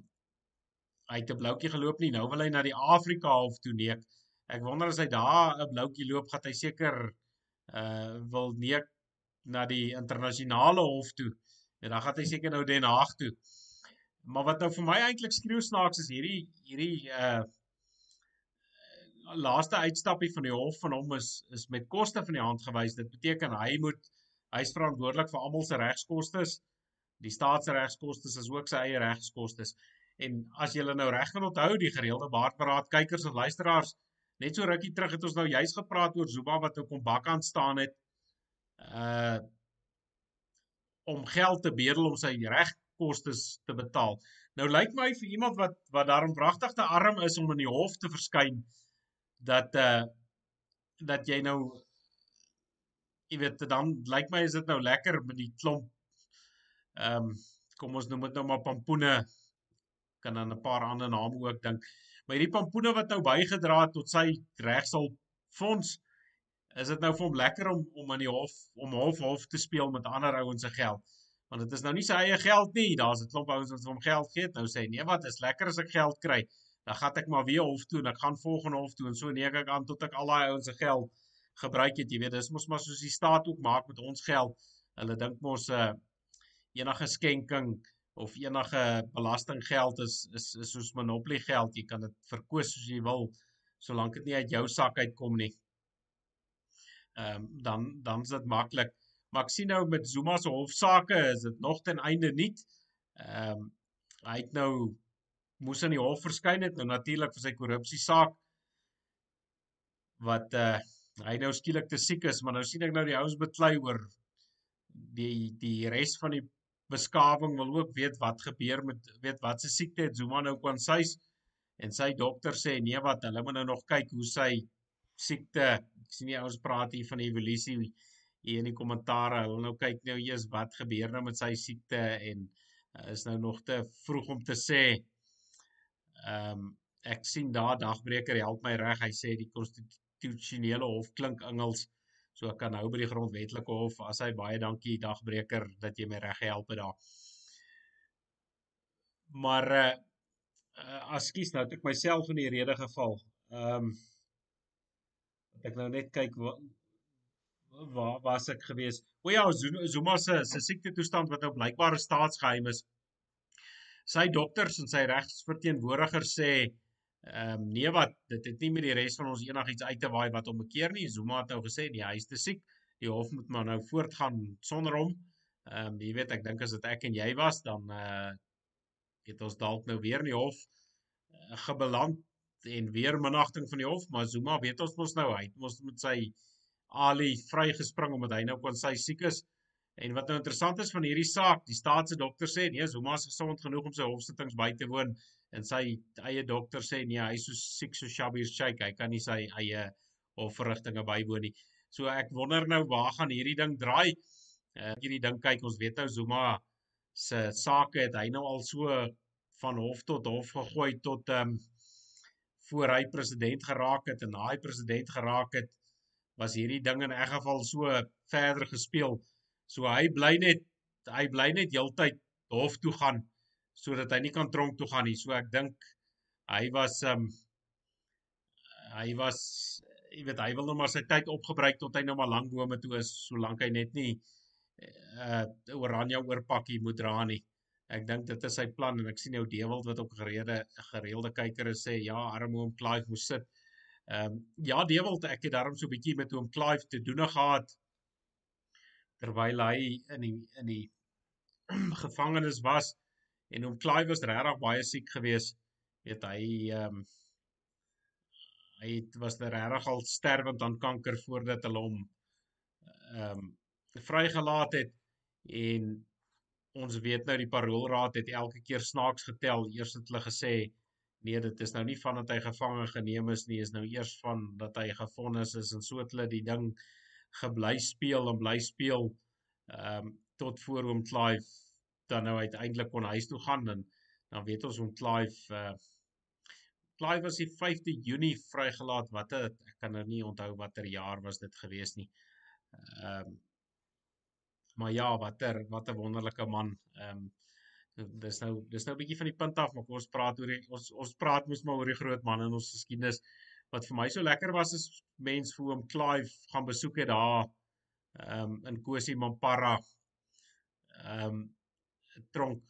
A: hy het 'n bloukie geloop nie nou wil hy na die Afrika hof toe neek ek wonder as hy daar 'n bloukie loop gaan hy seker uh wil neek na die internasionale hof toe. En dan gaan hy seker nou Den Haag toe Maar wat nou vir my eintlik skreeu snaaks is hierdie hierdie uh laaste uitstappie van die hof van hom is is met koste van die hand gewys. Dit beteken hy moet hy's verantwoordelik vir almal se regskoste. Die staatsregskoste is ook sy eie regskoste. En as jy nou reg kan onthou die gereelde baardberaad kykers en luisteraars, net so rukkie terug het ons nou juis gepraat oor Zuma wat op kom bak aan staan het uh om geld te bedel om sy reg kostes te betaal. Nou lyk my vir iemand wat wat daarom pragtig te arm is om in die hof te verskyn dat uh dat jy nou jy weet dan lyk my is dit nou lekker met die klomp ehm um, kom ons noem dit nou maar pampoene kan dan 'n paar ander name ook dink. Maar hierdie pampoene wat nou bygedra het tot sy regsal fonds is dit nou vir hom lekker om om in die hof om hof hof te speel met ander ouens se geld want dit is nou nie sy eie geld nie. Daar's 'n klomp ouens wat hom geld gee. Nou sê "Nee, wat is lekker as ek geld kry. Dan gaan ek maar weer hof toe en ek gaan volgende hof toe en so neek ek aan tot ek al daai ouens se geld gebruik het. Jy weet, dis mos maar soos die staat ook maak met ons geld. Hulle dink mos 'n uh, eh, enige skenking of enige belastinggeld is is is soos monopoly geld. Jy kan dit verkoos soos jy wil solank dit nie uit jou sak uitkom nie. Ehm um, dan dan is dit maklik. Maar ek sien nou met Zuma se hofsaake is dit nog ten einde nie. Ehm um, hy het nou moes in die hof verskyn het nou natuurlik vir sy korrupsie saak wat uh hy nou skielik te siek is, maar nou sien ek nou die ouens beklei oor die die res van die beskawing wil ook weet wat gebeur met weet wat se siekte het Zuma nou kon sy en sy dokter sê nee wat hulle moet nou nog kyk hoe sy siekte ek sien nie ouens praat hier van evolusie hier in die kommentaare. Hulle nou kyk nou eers wat gebeur nou met sy siekte en uh, is nou nog te vroeg om te sê. Ehm um, ek sien daar dagbreker help my reg. Hy sê die konstitusionele hof klink Engels. So ek kan nou by die grondwetlike hof as hy baie dankie dagbreker dat jy my reg gehelp het daar. Maar uh, uh as kies nou ek myself in die rede geval. Ehm um, ek nou net kyk wat waar was ek gewees? O ja, Zuma se se siekte toestand wat nou blykbaar 'n staatsgeheim is. Sy dokters en sy regsverteenwoordigers sê ehm um, nee wat dit het nie met die res van ons enigiets uit te waai wat hom bekeer nie. Zuma het nou gesê die hy is te siek. Die hof moet maar nou voortgaan sonder hom. Ehm um, jy weet ek dink as dit ek en jy was dan uh het ons dalk nou weer in die hof uh, gebeland en weer minagting van die hof, maar Zuma weet ons mos nou hy het mos met sy Ali vrygespring omdat hy nou kon sy siek is. En wat nou interessant is van hierdie saak, die staatse dokter sê nee, Zuma is gesond genoeg om sy hofsittings by te woon en sy eie dokter sê nee, hy is so siek so shabby shake, hy kan nie sy eie hofverrigtinge bywoon nie. So ek wonder nou waar gaan hierdie ding draai? Uh, hierdie ding kyk, ons weet nou Zuma se sake het hy nou al so van hof tot hof gegooi tot ehm um, voor hy president geraak het en hy president geraak het was hierdie ding in 'n geval so verder gespeel So hy bly net hy bly net heeltyd hof toe gaan sodat hy nie kan tronk toe gaan nie. So ek dink hy was um hy was jy weet hy wil nou maar sy tyd opgebruik tot hy nou maar lank bome toe is solank hy net nie uh oranje oorpakkie moet dra nie. Ek dink dit is sy plan en ek sien nou Dewald wat ook gereelde gereelde kykers sê ja, arme oom Clive moes sit. Ehm um, ja, Dewald, ek het daarom so 'n bietjie met oom Clive te doen gehad terwyl hy in die in die gevangenis was en oom Clive was regtig baie siek geweest. Weet hy ehm um, hy het was regtig al sterwend aan kanker voordat hulle hom ehm um, vrygelaat het en ons weet nou die paroolraad het elke keer snaaks getel eers het hulle gesê nee dit is nou nie van dat hy gevange geneem is nie is nou eers van dat hy gevonnis is en so het hulle die ding gebly speel en bly speel ehm um, tot voor hom Clive dan nou uiteindelik kon huis toe gaan en dan weet ons hom Clive uh, Clive was die 5de Junie vrygelaat. Wat het ek kan nou nie onthou watter jaar was dit gewees nie. Ehm um, maar ja, watter wat 'n wonderlike man. Ehm um, dis nou dis nou 'n bietjie van die punt af, maar ons praat oor die, ons ons praat mos maar oor die groot man in ons geskiedenis. Wat vir my so lekker was is mens vir hom Clive gaan besoek het daar ehm um, in Kosi Mampara. Ehm um, tronk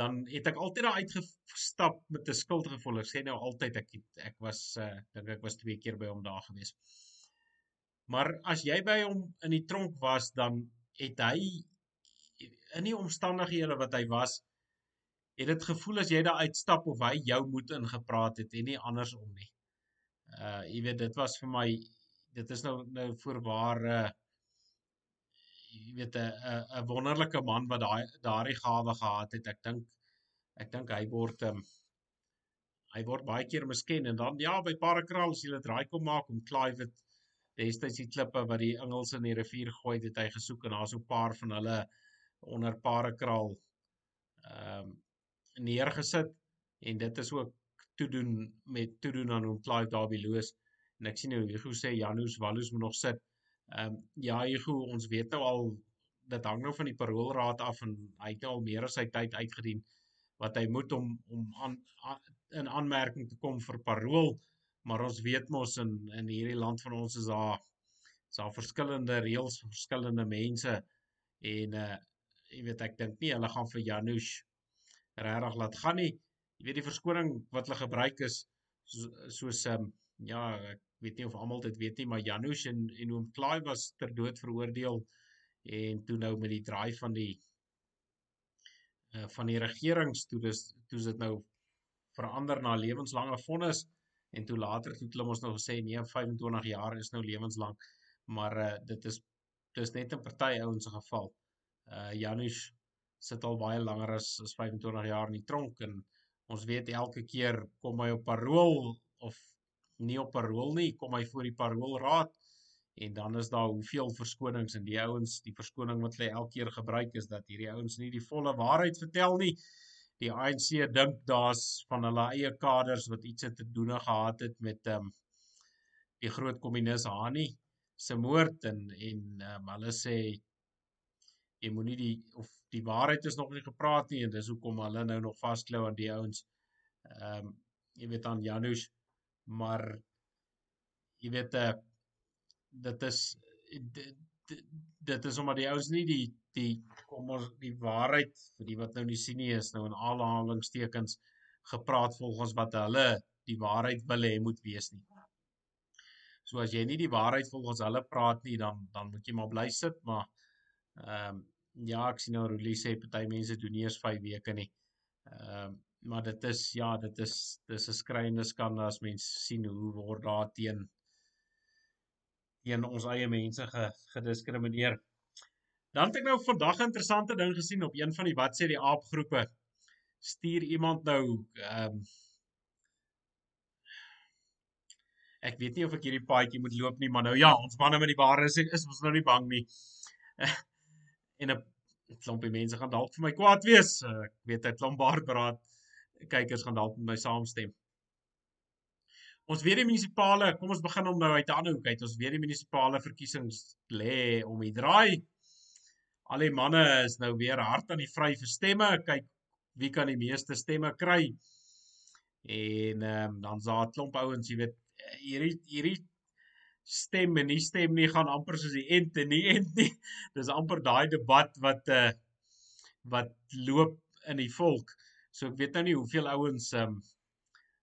A: dan het ek altyd daar uitgestap met 'n skuldgevoel. Ek sê nou altyd ek het, ek was uh dink ek was twee keer by hom daar gewees. Maar as jy by hom in die tronk was, dan het hy in die omstandighede wat hy was, het dit gevoel as jy daar uitstap of hy jou moet ingepraat het en nie andersom nie. Uh jy weet dit was vir my dit is nou nou voorwaar uh jy weet 'n 'n 'n wonderlike man wat daai daardie gawe gehad het. Ek dink ek dink hy word um, hy word baie keer misken en dan ja by Parakraal as jy dit raai kom maak om Clive het destyds die klippe wat die Engelse in die rivier gooi het hy gesoek en daar's so 'n paar van hulle onder Parakraal ehm um, neergesit en dit is ook toe doen met toe doen aan hom Clive Darby Loos en ek sien nou Hugo sê Janus Wallus moet nog sit. Ehm um, ja, Hugo, ons weet nou al dit hang nou van die paroolraad af en hy het nou al meer as sy tyd uitgedien wat hy moet om om aan, aan in aanmerking te kom vir parool, maar ons weet mos in in hierdie land van ons is daar is daar verskillende reëls vir verskillende mense. En uh jy weet ek dink nie hulle gaan vir Janusz regtig laat gaan nie. Jy weet die verskoning wat hulle gebruik is soos soos um, ja, ek weet nie of almal dit weet nie, maar Janusz en en oom Clive was ter dood veroordeel en toe nou met die draai van die uh van die regerings toe dis toe dit nou verander na lewenslange vonnis en toe later het hulle ons nou gesê nee 25 jaar is nou lewenslank maar uh dit is dis net 'n party ouens se geval. Uh Janusz sit al baie langer as as 25 jaar in die tronk en ons weet elke keer kom hy op parool of nie op parol nie, kom hy voor die paroolraad en dan is daar hoeveel verskonings en die ouens, die verskoning wat hulle elke keer gebruik is dat hierdie ouens nie die volle waarheid vertel nie. Die ANC dink daar's van hulle eie kaders wat iets te doen gehad het met ehm um, die groot kommunis Hani se moord en en um, hulle sê jy moenie die of die waarheid is nog nie gepraat nie en dis hoekom hulle nou nog vasklou aan die ouens. Ehm um, jy weet aan Janusz maar jy weet uh, dit is dit, dit is omdat die ouens nie die die kom ons die waarheid vir die wat nou nie sien nie is nou in aanhalingstekens gepraat volgens wat hulle die waarheid wil hê moet wees nie. So as jy nie die waarheid volgens hulle praat nie dan dan moet jy maar bly sit maar ehm um, ja ek sien nou Rolie sê party mense doen eens 5 weke nie. Ehm um, maar dit is ja, dit is dis 'n skreeuende skande as mens sien hoe word daar teen teen ons eie mense ge, gediskrimineer. Dan het ek nou vandag 'n interessante ding gesien op een van die wat sê die aapgroepe. Stuur iemand nou ehm um, Ek weet nie of ek hierdie paadjie moet loop nie, maar nou ja, ons manne met die ware is is ons nou nie bang nie. en 'n klompie mense gaan dalk vir my kwaad wees. Ek weet 'n klomp baardbraad kykers gaan dalk met my saamstem. Ons weet die munisipale, kom ons begin om nou uit 'n ander hoek uit. Ons weet die munisipale verkiesings lê om die draai. al die manne is nou weer hard aan die vry vir stemme. Kyk wie kan die meeste stemme kry. En ehm um, dan's daar 'n klomp ouens, jy weet, hierdie hierdie stem en nie stem nie gaan amper soos die ent en nie ent nie. Dis amper daai debat wat uh wat loop in die volk. So ek weet nou nie hoeveel ouens um,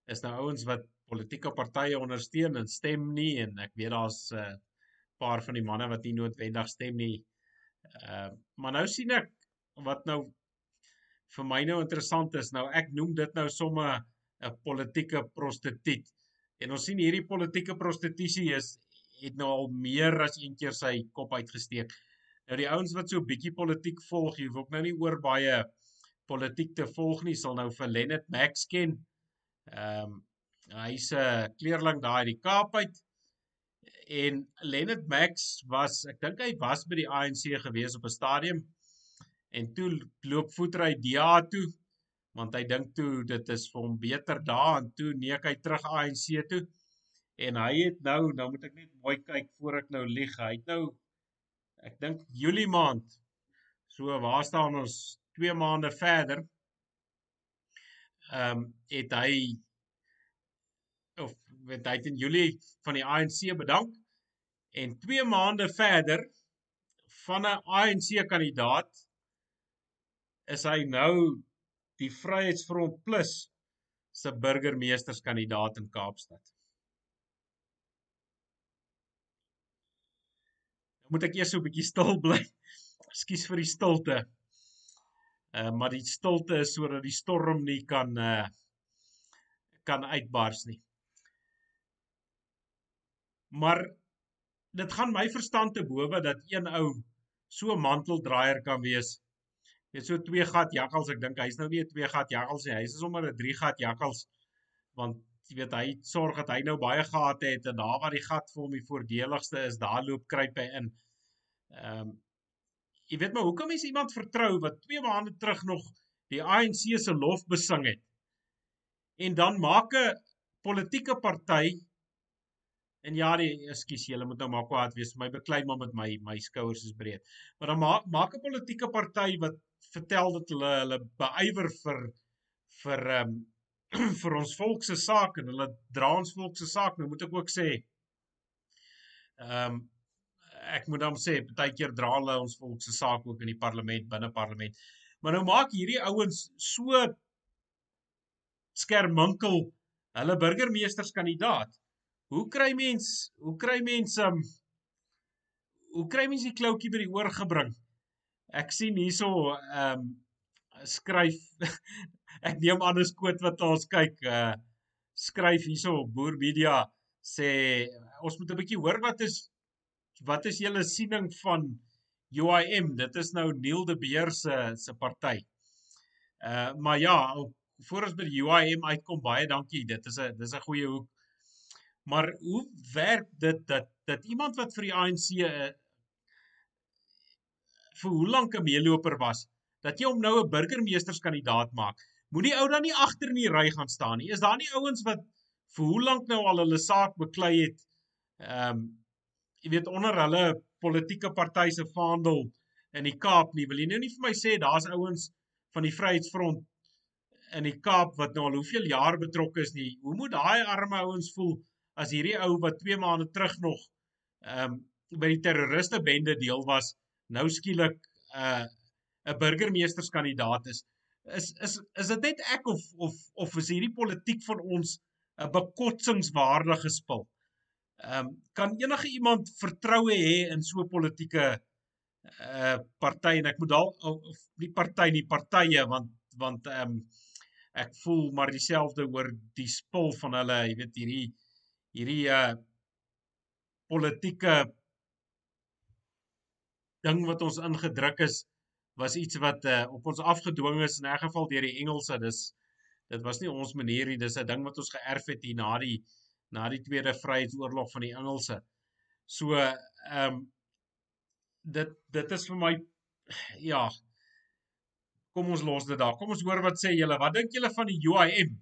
A: is nou ouens wat politieke partye ondersteun en stem nie en ek weet daar's 'n uh, paar van die manne wat nie noodwendig stem nie. Ehm uh, maar nou sien ek wat nou vir my nou interessant is. Nou ek noem dit nou sommer 'n politieke prostituut. En ons sien hierdie politieke prostitusie is het nou al meer as een keer sy kop uitgesteek. Nou die ouens wat so 'n bietjie politiek volg, jy hoef ook nou nie oor baie politiek te volg nie, sal nou vir Leonard Max ken. Ehm um, hy's 'n kleerling daai die Kaap uit. En Leonard Max was, ek dink hy was by die ANC gewees op 'n stadium en toe loop voetry DA toe want hy dink toe dit is vir hom beter daar en toe neek hy terug ANC toe en hy het nou nou moet ek net mooi kyk voor ek nou lieg. Hy het nou ek dink Julie maand. So waar staan ons? 2 maande verder ehm um, het hy of weet hy het in Julie van die ANC bedank. En 2 maande verder van 'n ANC kandidaat is hy nou die Vryheidsfront Plus se burgemeesterskandidaat in Kaapstad. Moet ek eers so 'n bietjie stil bly. Ekskuus vir die stilte. Uh maar die stilte is sodat die storm nie kan uh kan uitbars nie. Maar dit gaan my verstand te bowe dat een ou so 'n manteldraier kan wees. Jy so twee gat jakkals, ek dink hy's nou nie 'n twee gat jakkals nie. Hy's sommer 'n drie gat jakkals want jy weet hy sorg dat hy nou baie gate het en daar waar die gat vir hom die voordeligste is, daar loop kruip hy in. Ehm um, jy weet maar hoekom is iemand vertrou wat 2 maande terug nog die ANC se lof besing het? En dan maak 'n politieke party En ja, die ekskuus, julle moet nou maar kwaad wees. My beklei maar met my my skouers is breed. Maar dan maak maak 'n politieke party wat vertel dat hulle hulle beywer vir vir ehm um, vir ons volk se saak en hulle dra ons volk se saak. Nou moet ek ook sê ehm um, ek moet dan sê baie keer dra hulle ons volk se saak ook in die parlement binne parlement. Maar nou maak hierdie ouens so skerminkel hulle burgemeesterskandidaat Hoe kry mens, hoe kry mens um hoe kry mens die kloutjie by die oor gebring? Ek sien hierso um skryf ek neem anders quote wat ons kyk uh skryf hierso Boer Media sê ons moet 'n bietjie hoor wat is wat is julle siening van UIM? Dit is nou Neil de Beer se se party. Uh maar ja, voor ons by die UIM uitkom, baie dankie. Dit is 'n dis 'n goeie hoek Maar hoe werk dit dat dat iemand wat vir die ANC 'n eh, vir hoe lank 'n meeloper was, dat jy hom nou 'n burgemeesterskandidaat maak? Moenie ou dan nie agter in die ry gaan staan nie. Is daar nie ouens wat vir hoe lank nou al hulle saak beklei het? Ehm um, jy weet onder hulle politieke party se vaandel in die Kaap nie. Wil jy nou nie vir my sê daar's ouens van die Vryheidsfront in die Kaap wat nou al hoeveel jaar betrokke is nie. Hoe moet daai arme ouens voel as hierdie ou wat 2 maande terug nog ehm um, by die terroriste bende deel was, nou skielik 'n uh, 'n burgemeesterskandidaat is. Is is is dit net ek of of of is hierdie politiek van ons 'n bekotsingswaardige spil? Ehm um, kan enige iemand vertroue hê in so 'n politieke uh party en ek moet dalk of nie party nie partye want want ehm um, ek voel maar dieselfde oor die spul van hulle, jy weet hierdie hierdie uh politieke ding wat ons ingedruk is was iets wat uh, op ons afgedwing is in 'n geval deur die Engelse dis dit was nie ons manier nie dis 'n ding wat ons geërf het hier na die na die tweede vryheidsoorlog van die Engelse so ehm um, dit dit is vir my ja kom ons los dit daar kom ons hoor wat sê julle wat dink julle van die UIM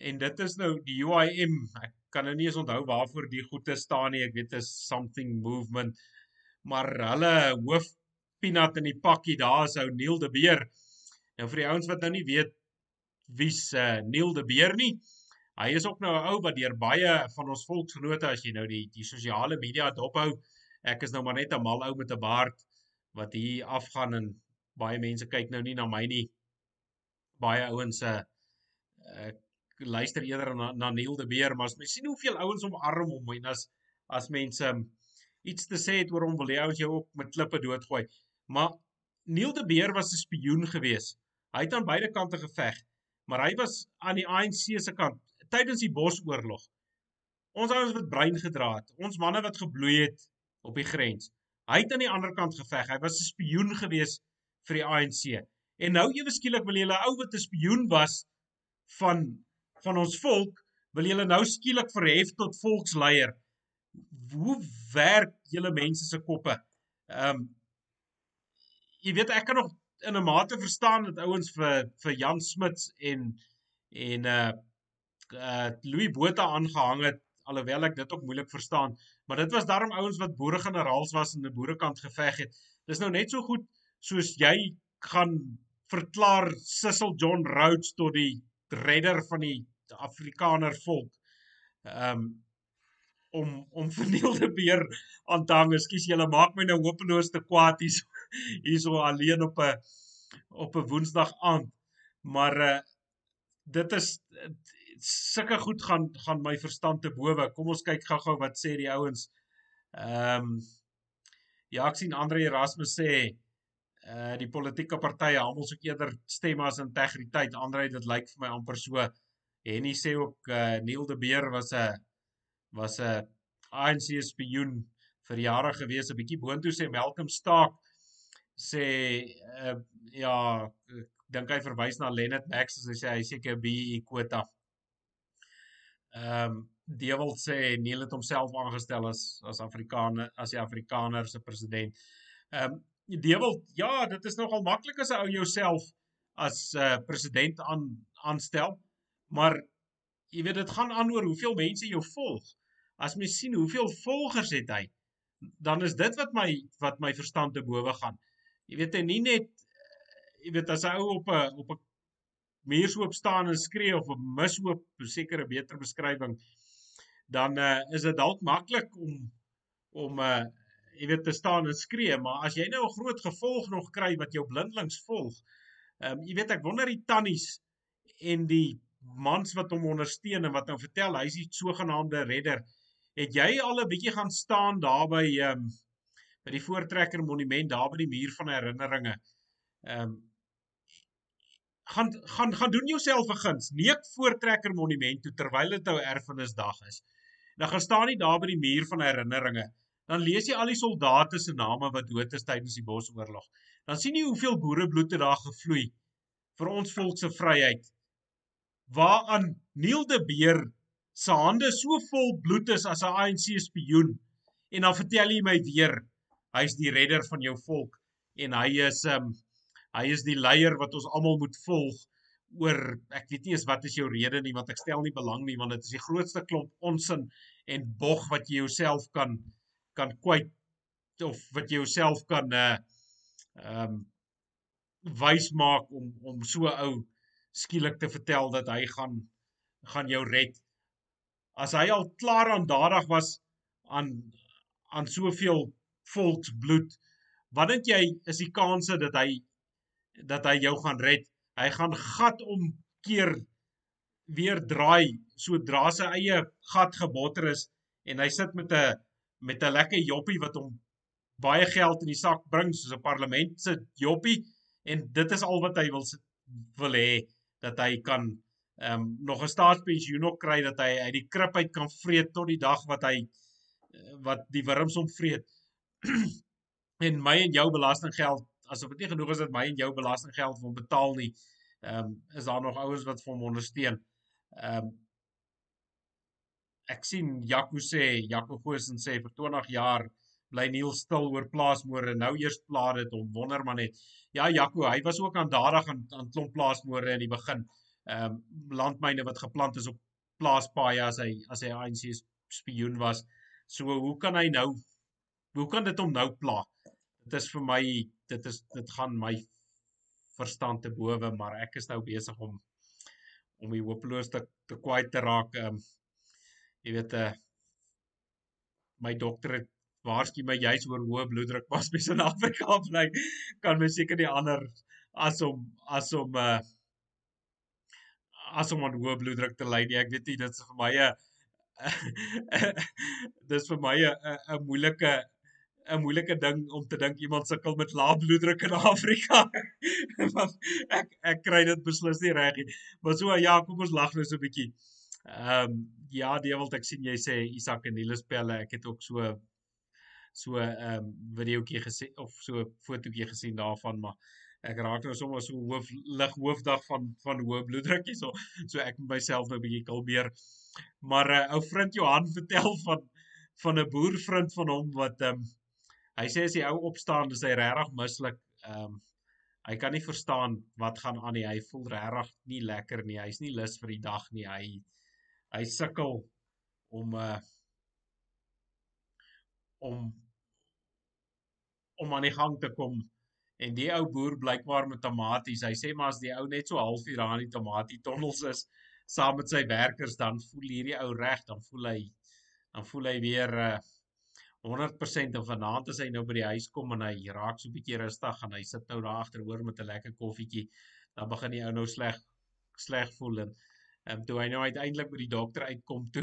A: en dit is nou die UIM ek kan nou nie eens onthou waarvoor die goede staan nie. Ek weet dit is something movement. Maar hulle hoof peanut in die pakkie daar is ou Neil de Beer. Nou vir die ouens wat nou nie weet wie's uh, Neil de Beer nie. Hy is ook nou 'n ou wat deur baie van ons volksgenote as jy nou die die sosiale media dophou. Ek is nou maar net 'n mal ou met 'n baard wat hier afgaan en baie mense kyk nou nie na my nie. Baie ouens se uh, luister eerder na, na Neil de Beer, maar as mens sien hoeveel ouens omarm hom en as as mense um, iets te sê het oor hom wil hy ouens jou ook met klippe doodgooi. Maar Neil de Beer was 'n spioen gewees. Hy het aan beide kante geveg, maar hy was aan die ANC se kant tydens die Bosoorlog. Ons ouens wat brein gedra het, ons manne wat gebloei het op die grens. Hy het aan die ander kant geveg. Hy was 'n spioen gewees vir die ANC. En nou ewe skielik wil 'n ou wat 'n spioen was van van ons volk wil julle nou skielik verhef tot volksleier. Hoe werk julle mense se koppe? Ehm um, jy weet ek kan nog in 'n mate verstaan dat ouens vir vir Jan Smits en en uh uh Louis Botha aangehang het alhoewel ek dit ook moeilik verstaan, maar dit was daarom ouens wat boere generaals was en 'n boerekant geveg het. Dis nou net so goed soos jy gaan verklaar Cecil John Rhodes tot die redder van die Afrikaner volk. Um, om om vernielde beer aan te hang. Ekskuus, julle maak my nou hopeloos te kwaad hier hierso alleen op 'n op 'n Woensdag aand. Maar uh dit is sulke goed gaan gaan my verstand te bowe. Kom ons kyk gou-gou wat sê die ouens. Ehm um, ja, ek sien Andre Erasmus sê uh die politieke partye almal soek eerder stemme as integriteit. Andre, dit lyk vir my amper so. Henny sê ook uh Neil de Beer was 'n was 'n ANC spioen vir jare gewees, 'n bietjie boontoe sê Malcolm Stark sê uh ja, dink hy verwys na Leonard Max as hy sê hy seker BE quota. Ehm um, Dewald sê Neil het homself aangestel as as Afrikaner as die Afrikaner se president. Ehm um, Dewald, ja, dit is nogal maklik as 'n ou jouself as 'n uh, president aan aanstel. Maar jy weet dit gaan aan oor hoeveel mense jou volg. As mens sien hoeveel volgers het hy, dan is dit wat my wat my verstand te bowe gaan. Jy weet nie net jy weet as hy ou op 'n op 'n muurshoop staan en skree of 'n mishoop, seker 'n beter beskrywing, dan uh, is dit dalk maklik om om 'n uh, eh, jy weet te staan en skree, maar as jy nou 'n groot gevolg nog kry wat jou blindelings volg. Ehm um, jy weet ek wonder die tannies en die mans wat hom ondersteun en wat nou vertel hy's die sogenaamde redder. Het jy al 'n bietjie gaan staan daar by ehm um, by die Voortrekker Monument daar by die muur van herinneringe? Ehm um, gaan gaan gaan doen jouself 'n guns. Neek Voortrekker Monument toe terwyl dit nou erfenisdag is. Dan gaan staan jy daar by die muur van herinneringe. Dan lees jy al die soldate se name wat dood is tydens die Bosoorlog. Dan sien jy hoeveel boerebloed het daar gevloei vir ons volk se vryheid waaraan Neil de Beer se hande so vol bloed is as 'n ANC spioen en dan vertel hy my weer hy's die redder van jou volk en hy is um hy is die leier wat ons almal moet volg oor ek weet nie eens wat is jou rede nie want ek stel nie belang nie want dit is die grootste klomp onsin en bog wat jy jouself kan kan kwyt of wat jy jouself kan uh um wys maak om om so ou skielik te vertel dat hy gaan gaan jou red. As hy al klaar aan dadig was aan aan soveel volksbloed, wat dink jy is die kanse dat hy dat hy jou gaan red? Hy gaan gat om keer weer draai sodra sy eie gat gebotter is en hy sit met 'n met 'n lekker joppie wat hom baie geld in die sak bring soos 'n parlement se joppie en dit is al wat hy wil wil hê dat hy kan ehm um, nog 'n staatspensioen ook kry dat hy uit die krib uit kan vreet tot die dag wat hy wat die wurms hom vreet. En my en jou belastinggeld asof dit nie genoeg is dat my en jou belastinggeld wil betaal nie. Ehm um, is daar nog ouens wat vir hom ondersteun. Ehm um, ek sien Jaco sê Jaco Goosen sê vir 20 jaar bly Neil stil oor plaasmoorde. Nou eers pla dit hom wonder maar net. Ja, Jaco, hy was ook aan dadig aan aan klomp plaasmoorde in die begin. Ehm um, landmyne wat geplant is op plaaspaaie as hy as hy ANC spioen was. So hoe kan hy nou hoe kan dit hom nou pla? dit is vir my dit is dit gaan my verstand te bowe, maar ek is nou besig om om die hopeloos te te kwyt te raak. Ehm um, jy weet 'n uh, eh, my dokter het waarsku my juis oor hoë bloeddruk pas by Suid-Afrika bly kan my seker die ander as om as om uh as om aan hoë bloeddruk te ly nie ek weet nie dit is vir my 'n dis vir my 'n 'n moeilike 'n moeilike ding om te dink iemand sukkel met lae bloeddruk in Afrika. Want ek ek kry dit beslis nie reg nie. Maar so ja, kom ons lag nou so 'n bietjie. Ehm um, ja, Dewald, ek sien jy sê Isak en Niels pelle. Ek het ook so so 'n um, videoetjie gesien of so fotootjie gesien daarvan, maar ek raak nou sommer so hoof lig hoofdag van van hoë bloeddruk hier so so ek moet myself nou 'n bietjie kalmeer. Maar 'n uh, ou vriend Johan vertel van van 'n boervriend van hom wat ehm um, hy sê as die ou opstaan, is hy regtig mislik. Ehm um, hy kan nie verstaan wat gaan aan nie. Hy voel regtig nie lekker nie. Hy's nie lus vir die dag nie. Hy hy sukkel om uh om om aan die gang te kom en die ou boer blykbaar met tomaties hy sê maar as die ou net so halfuur aan die tomatie tonnels is saam met sy werkers dan voel hierdie ou reg dan voel hy dan voel hy weer uh 100% of vanaand as hy nou by die huis kom en hy raak so 'n bietjie rustig en hy sit nou daar agteroor met 'n lekker koffietjie dan begin die ou nou sleg sleg voel en Ehm um, toe hy nou uiteindelik by die dokter uitkom toe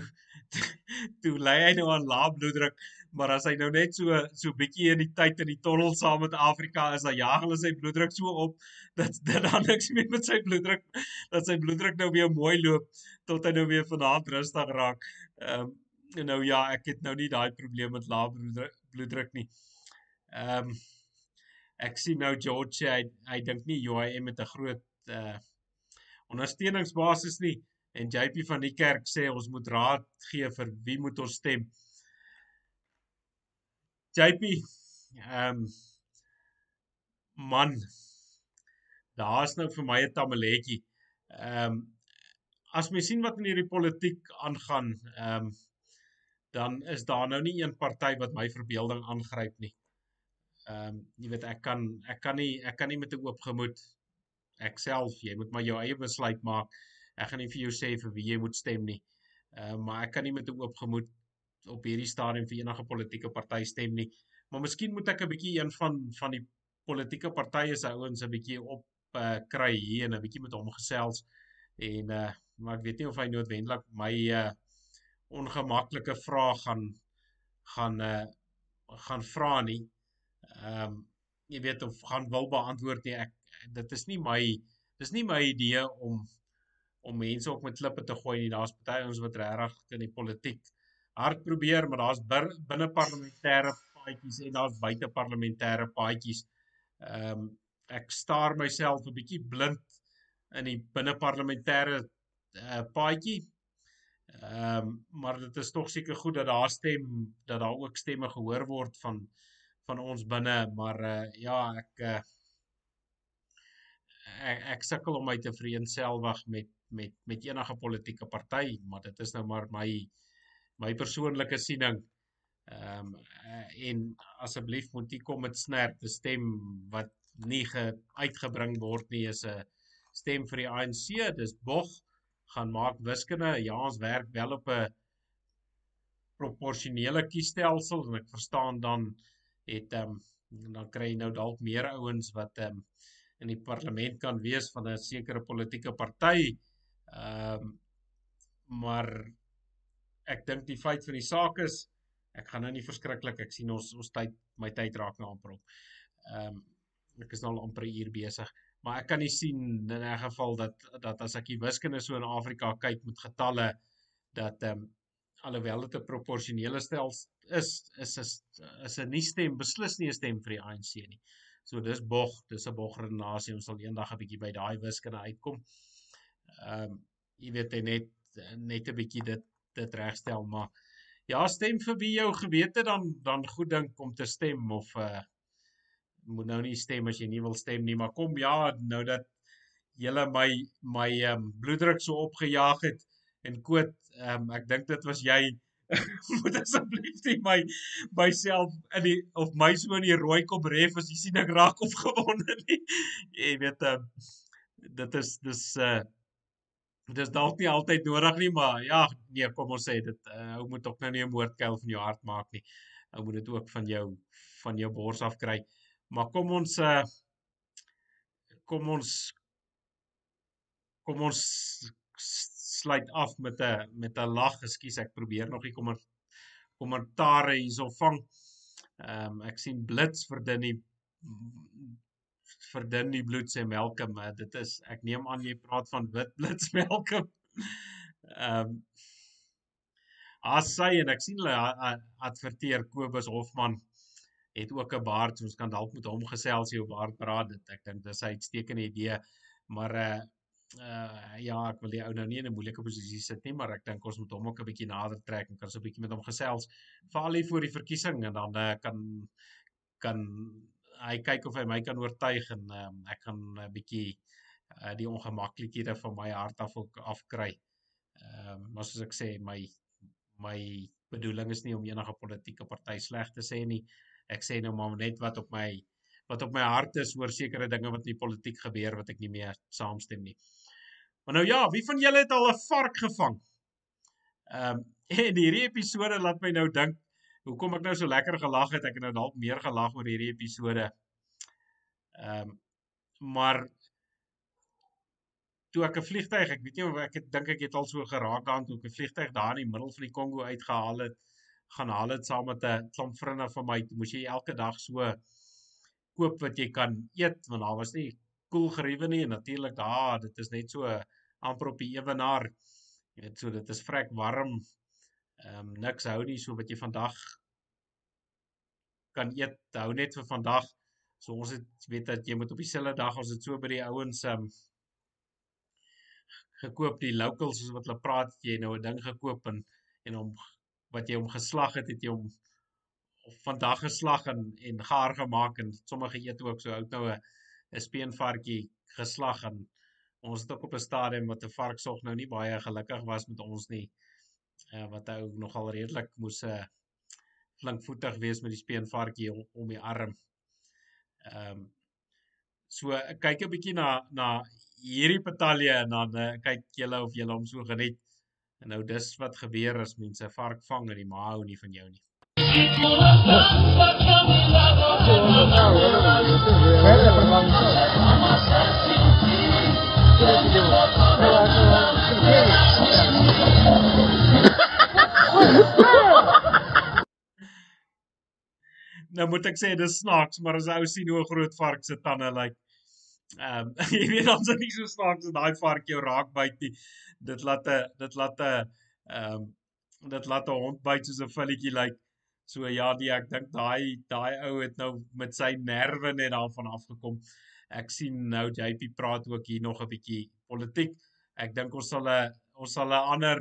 A: toe, toe lê hy nou aan lae bloeddruk, maar as hy nou net so so bietjie in die tyd in die tonnel saam met Afrika is, dan jaag hulle sy bloeddruk so op dat dit dan niks meer met sy bloeddruk dat sy bloeddruk nou weer mooi loop tot hy nou weer vanaand rustig raak. Ehm um, nou ja, ek het nou nie daai probleem met lae bloeddruk nie. Ehm um, ek sien nou George hy hy dink nie UIM met 'n groot uh ondersteuningsbasis nie. En JP van die kerk sê ons moet raad gee vir wie moet ons stem. JP ehm um, man daar's nou vir my 'n tamaletjie. Ehm um, as mens sien wat in hierdie politiek aangaan, ehm um, dan is daar nou nie een party wat my verbeelding aangryp nie. Ehm um, jy weet ek kan ek kan nie ek kan nie met 'n oop gemoed ek self jy moet maar jou eie besluit maak ek gaan nie vir jou sê vir wie jy moet stem nie. Ehm uh, maar ek kan nie met 'n oop gemoed op hierdie stadium vir enige politieke party stem nie. Maar miskien moet ek 'n bietjie een van van die politieke partye se ouens 'n bietjie op uh, kry hier en 'n bietjie met hom gesels en uh maar ek weet nie of hy noodwendig my uh ongemaklike vrae gaan gaan uh gaan vra nie. Ehm um, jy weet of gaan wil beantwoord nie. Ek dit is nie my dis nie my idee om om mense op met klippe te gooi nie. Daar's baie ons wat regtig in die politiek hard probeer, maar daar's binne parlementêre paadjies en daar's buite parlementêre paadjies. Ehm um, ek staar myself 'n bietjie blind in die binne parlementêre uh, paadjie. Ehm um, maar dit is tog seker goed dat daar stem dat daar ook stemme gehoor word van van ons binne, maar uh, ja, ek uh, ek, ek sukkel om my te vereensgewig met met met enige politieke party, maar dit is nou maar my my persoonlike siening. Ehm um, en asseblief moet jy kom met snerp te stem wat nie ge, uitgebring word nie is 'n stem vir die ANC. Dis bog gaan maak wiskunde. Ja, ons werk wel op 'n proporsionele kiesstelsel en ek verstaan dan het ehm um, dan kry jy nou dalk meer ouens wat ehm um, in die parlement kan wees van 'n sekere politieke party. Ehm um, maar ek dink die feit van die saak is ek gaan nou nie verskriklik ek sien ons ons tyd my tyd raak nou amper op. Ehm um, ek is nou al amper 'n uur besig, maar ek kan nie sien in 'n geval dat dat as ek die wiskunde so in Afrika kyk met getalle dat ehm um, alhoewel dit 'n proporsionele stelsel is is is is 'n nie stem beslis nie 'n stem vir die ANC nie. So dis bog, dis 'n bogredenasie. Ons sal eendag 'n bietjie by daai wiskunde uitkom. Ehm um, jy weet net net 'n bietjie dit dit regstel, maar ja, stem vir wie jou gewete dan dan goed dink om te stem of uh moet nou nie stem as jy nie wil stem nie, maar kom ja, nou dat julle my my ehm um, bloeddruk so opgejaag het en koot ehm um, ek dink dit was jy moet asseblief nie my myself in die of my so in die rooi kom ref as jy sien ek raak opgewonde nie. Jy weet uh, dit is dis uh dis dalk nie altyd nodig nie, maar ja, nee, kom ons sê dit uh, ou moet ook nou nie 'n moordkuil van jou hart maak nie. Ou moet dit ook van jou van jou bors af kry. Maar kom ons uh kom ons kom ons sluit af met 'n met 'n lag. Ekskuus, ek probeer nog die kommer kommentare hierso vang. Ehm um, ek sien blits verdun die verdun die bloed sê Malcolm. Uh, dit is ek neem aan jy praat van wit blits Malcolm. Ehm um, as sy en ek sien hulle adverteer Kobus Hofman het ook 'n baard. Ons kan dalk met hom gesels hier op baard praat. Dit ek dink dis 'n uitstekende idee. Maar uh uh ja, ek wil die ou nou nie in 'n moeilike posisie sit nie, maar ek dink ons moet hom ook 'n bietjie nader trek en kan so 'n bietjie met hom gesels veral hier voor die verkiesing en dan uh, kan kan hy kyk of hy my kan oortuig en um, ek kan 'n bietjie uh, die ongemaklikhede van my hart af ook afkry. Ehm um, maar soos ek sê, my my bedoeling is nie om enige politieke party sleg te sê nie. Ek sê nou maar net wat op my wat op my hart is oor sekere dinge wat in die politiek gebeur wat ek nie meer saamstem nie. Maar nou ja, wie van julle het al 'n vark gevang? Ehm um, en hierdie episode laat my nou dink hoekom ek nou so lekker gelag het. Ek het nou dalk meer gelag oor hierdie episode. Ehm um, maar toe ek 'n vliegtyg, ek weet nie of ek dink ek het al so geraak aan toe ek 'n vliegtyg daar in die middel van die Kongo uitgehaal het, gaan haal dit saam met 'n klomp vriende van my. Moes jy elke dag so koop wat jy kan eet want daar was nie koel geriewe nie. En natuurlik daar dit is net so amper op die ewenaar. Jy weet so dit is vrek warm. Ehm um, niks hou nie so wat jy vandag kan eet hou net vir vandag. So ons het weet dat jy moet op dieselfde dag ons het so by die ouens ehm um, gekoop die locals soos wat hulle praat jy nou 'n ding gekoop en en hom wat jy hom geslag het het jy hom vandag geslag en en gaar gemaak en sommige eet ook so hout nou 'n 'n speenvarkie geslag en ons het ook op 'n stadium wat 'n varksog nou nie baie gelukkig was met ons nie uh, wat hy ook nogal redelik moes 'n uh, eh, flinkvoetig wees met die speenvarkie om, om die arm. Ehm um, so kyk 'n bietjie na na hierdie patalje en dan uh, kyk julle of julle hom so geniet. En nou dis wat gebeur as mense vark vang en die ma hou nie van jou nie. nou moet ek sê dis snaaks, maar as ou sien hoe groot vark se tande lyk. Like, ehm um, jy weet ons is nie so snaaks as daai vark jou raak byt nie. Dit laat 'n dit laat 'n ehm um, dit laat 'n hond byt soos 'n filletjie lyk. Like, So ja, die ek dink daai daai ou het nou met sy nerve net daarvan afgekom. Ek sien nou JP praat ook hier nog 'n bietjie politiek. Ek dink ons sal 'n ons sal 'n ander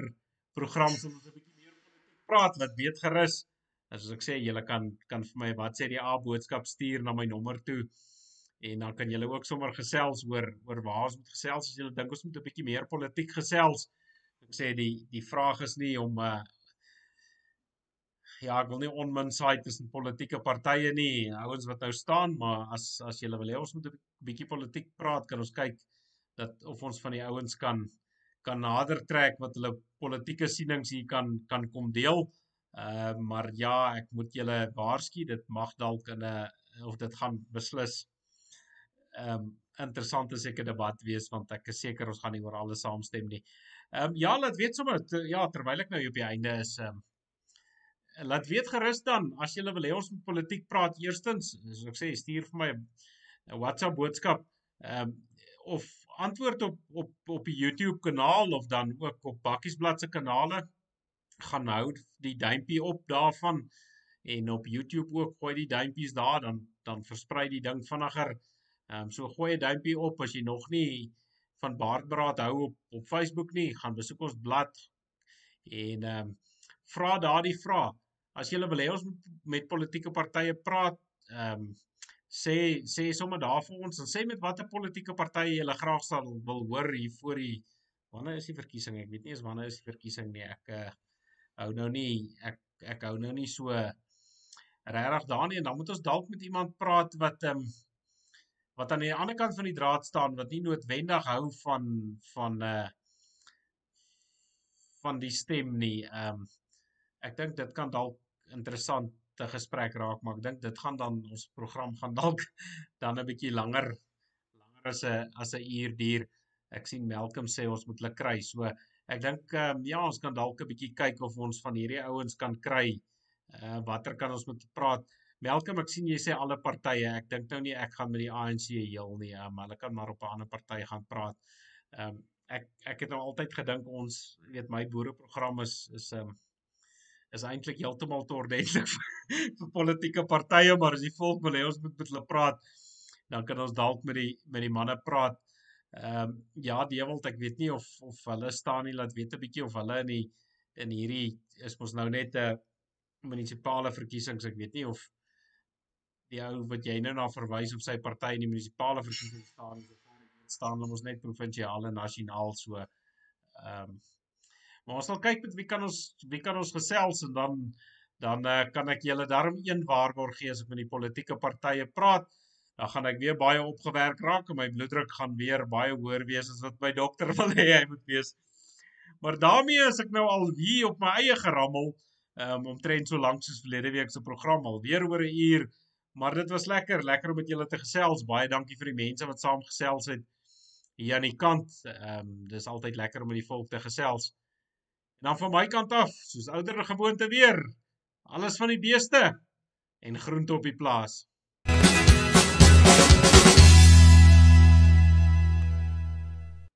A: program sal ons 'n bietjie meer politiek praat wat weet gerus. As ek sê julle kan kan vir my wat sê die A boodskap stuur na my nommer toe. En dan kan julle ook sommer gesels oor oor waar ons moet gesels as julle dink ons moet 'n bietjie meer politiek gesels. Ek sê die die vraag is nie om 'n uh, ja, ek wil nie onmin saai tussen politieke partye nie, ouens wat nou staan, maar as as jy wil hê ons moet 'n bietjie politiek praat, kan ons kyk dat of ons van die ouens kan kan nader trek wat hulle politieke sienings hier kan kan kom deel. Uh maar ja, ek moet julle waarsku, dit mag dalk in 'n of dit gaan beslis ehm um, interessante seker debat wees want ek is seker ons gaan nie oor alles saamstem nie. Ehm um, ja, laat weet sommer ja, terwyl ek nou op die einde is ehm um, laat weet gerus dan as jy wil hê ons moet politiek praat eerstens soos ek sê stuur vir my 'n WhatsApp boodskap ehm um, of antwoord op op op die YouTube kanaal of dan ook op Bakkiesblad se kanale gaan hou die duimpie op daarvan en op YouTube ook gooi die duimpies daar dan dan versprei die ding vinniger. Ehm um, so gooi 'n duimpie op as jy nog nie van Baardbraad hou op op Facebook nie, gaan besoek ons blad en ehm um, vra daardie vraag as jy wil hê ons met politieke partye praat, ehm um, sê sê sommer daar vir ons en sê met watter politieke partye jy graag sal wil hoor hier voor die wanneer is die verkiesing? Ek weet nie eens wanneer is die verkiesing nie. Ek uh, hou nou nie ek ek hou nou nie so regtig daar nie en dan moet ons dalk met iemand praat wat ehm um, wat aan die ander kant van die draad staan wat nie noodwendig hou van van uh van die stem nie. Ehm um, ek dink dit kan dalk interessant te gesprek raak, maar ek dink dit gaan dan ons program gaan dalk dan 'n bietjie langer langer as 'n as 'n uur duur. Ek sien Malcolm sê ons moet hulle kry. So ek dink um, ja, ons kan dalk 'n bietjie kyk of ons van hierdie ouens kan kry. Uh watter kan ons met praat? Malcolm, ek sien jy sê alle partye. Ek dink nou nie ek gaan met die ANC heel nie, um, hulle kan maar op 'n ander party gaan praat. Ehm um, ek ek het nou altyd gedink ons weet my boereprogram is is ehm um, is eintlik heeltemal te ordentlik vir politieke partye, maar as die volk wil hê ons moet met hulle praat, dan kan ons dalk met die met die manne praat. Ehm um, ja, Dewald, ek weet nie of of hulle staan nie, laat weet 'n bietjie of hulle in die in hierdie is mos nou net 'n munisipale verkiesings, ek weet nie of die ou wat jy nou na verwys op sy party in die munisipale verkiesings staan, staan mos net provinsiaal en nasionaal so ehm um, Maar ons sal kyk met wie kan ons wie kan ons gesels en dan dan uh, kan ek julle darm een waarborg gee as ek met die politieke partye praat. Dan gaan ek weer baie opgewerk raak en my bloeddruk gaan weer baie hoër wees as wat my dokter wil hê hy moet wees. Maar daarmee is ek nou al hier op my eie gerammel um, omtrent so lank soos verlede week se program al weer oor 'n uur. Maar dit was lekker, lekker om met julle te gesels. Baie dankie vir die mense wat saam gesels het hier aan die kant. Ehm um, dis altyd lekker om met die volk te gesels. En dan van my kant af, soos ouderlike gewoonte weer, alles van die beeste en groente op die plaas.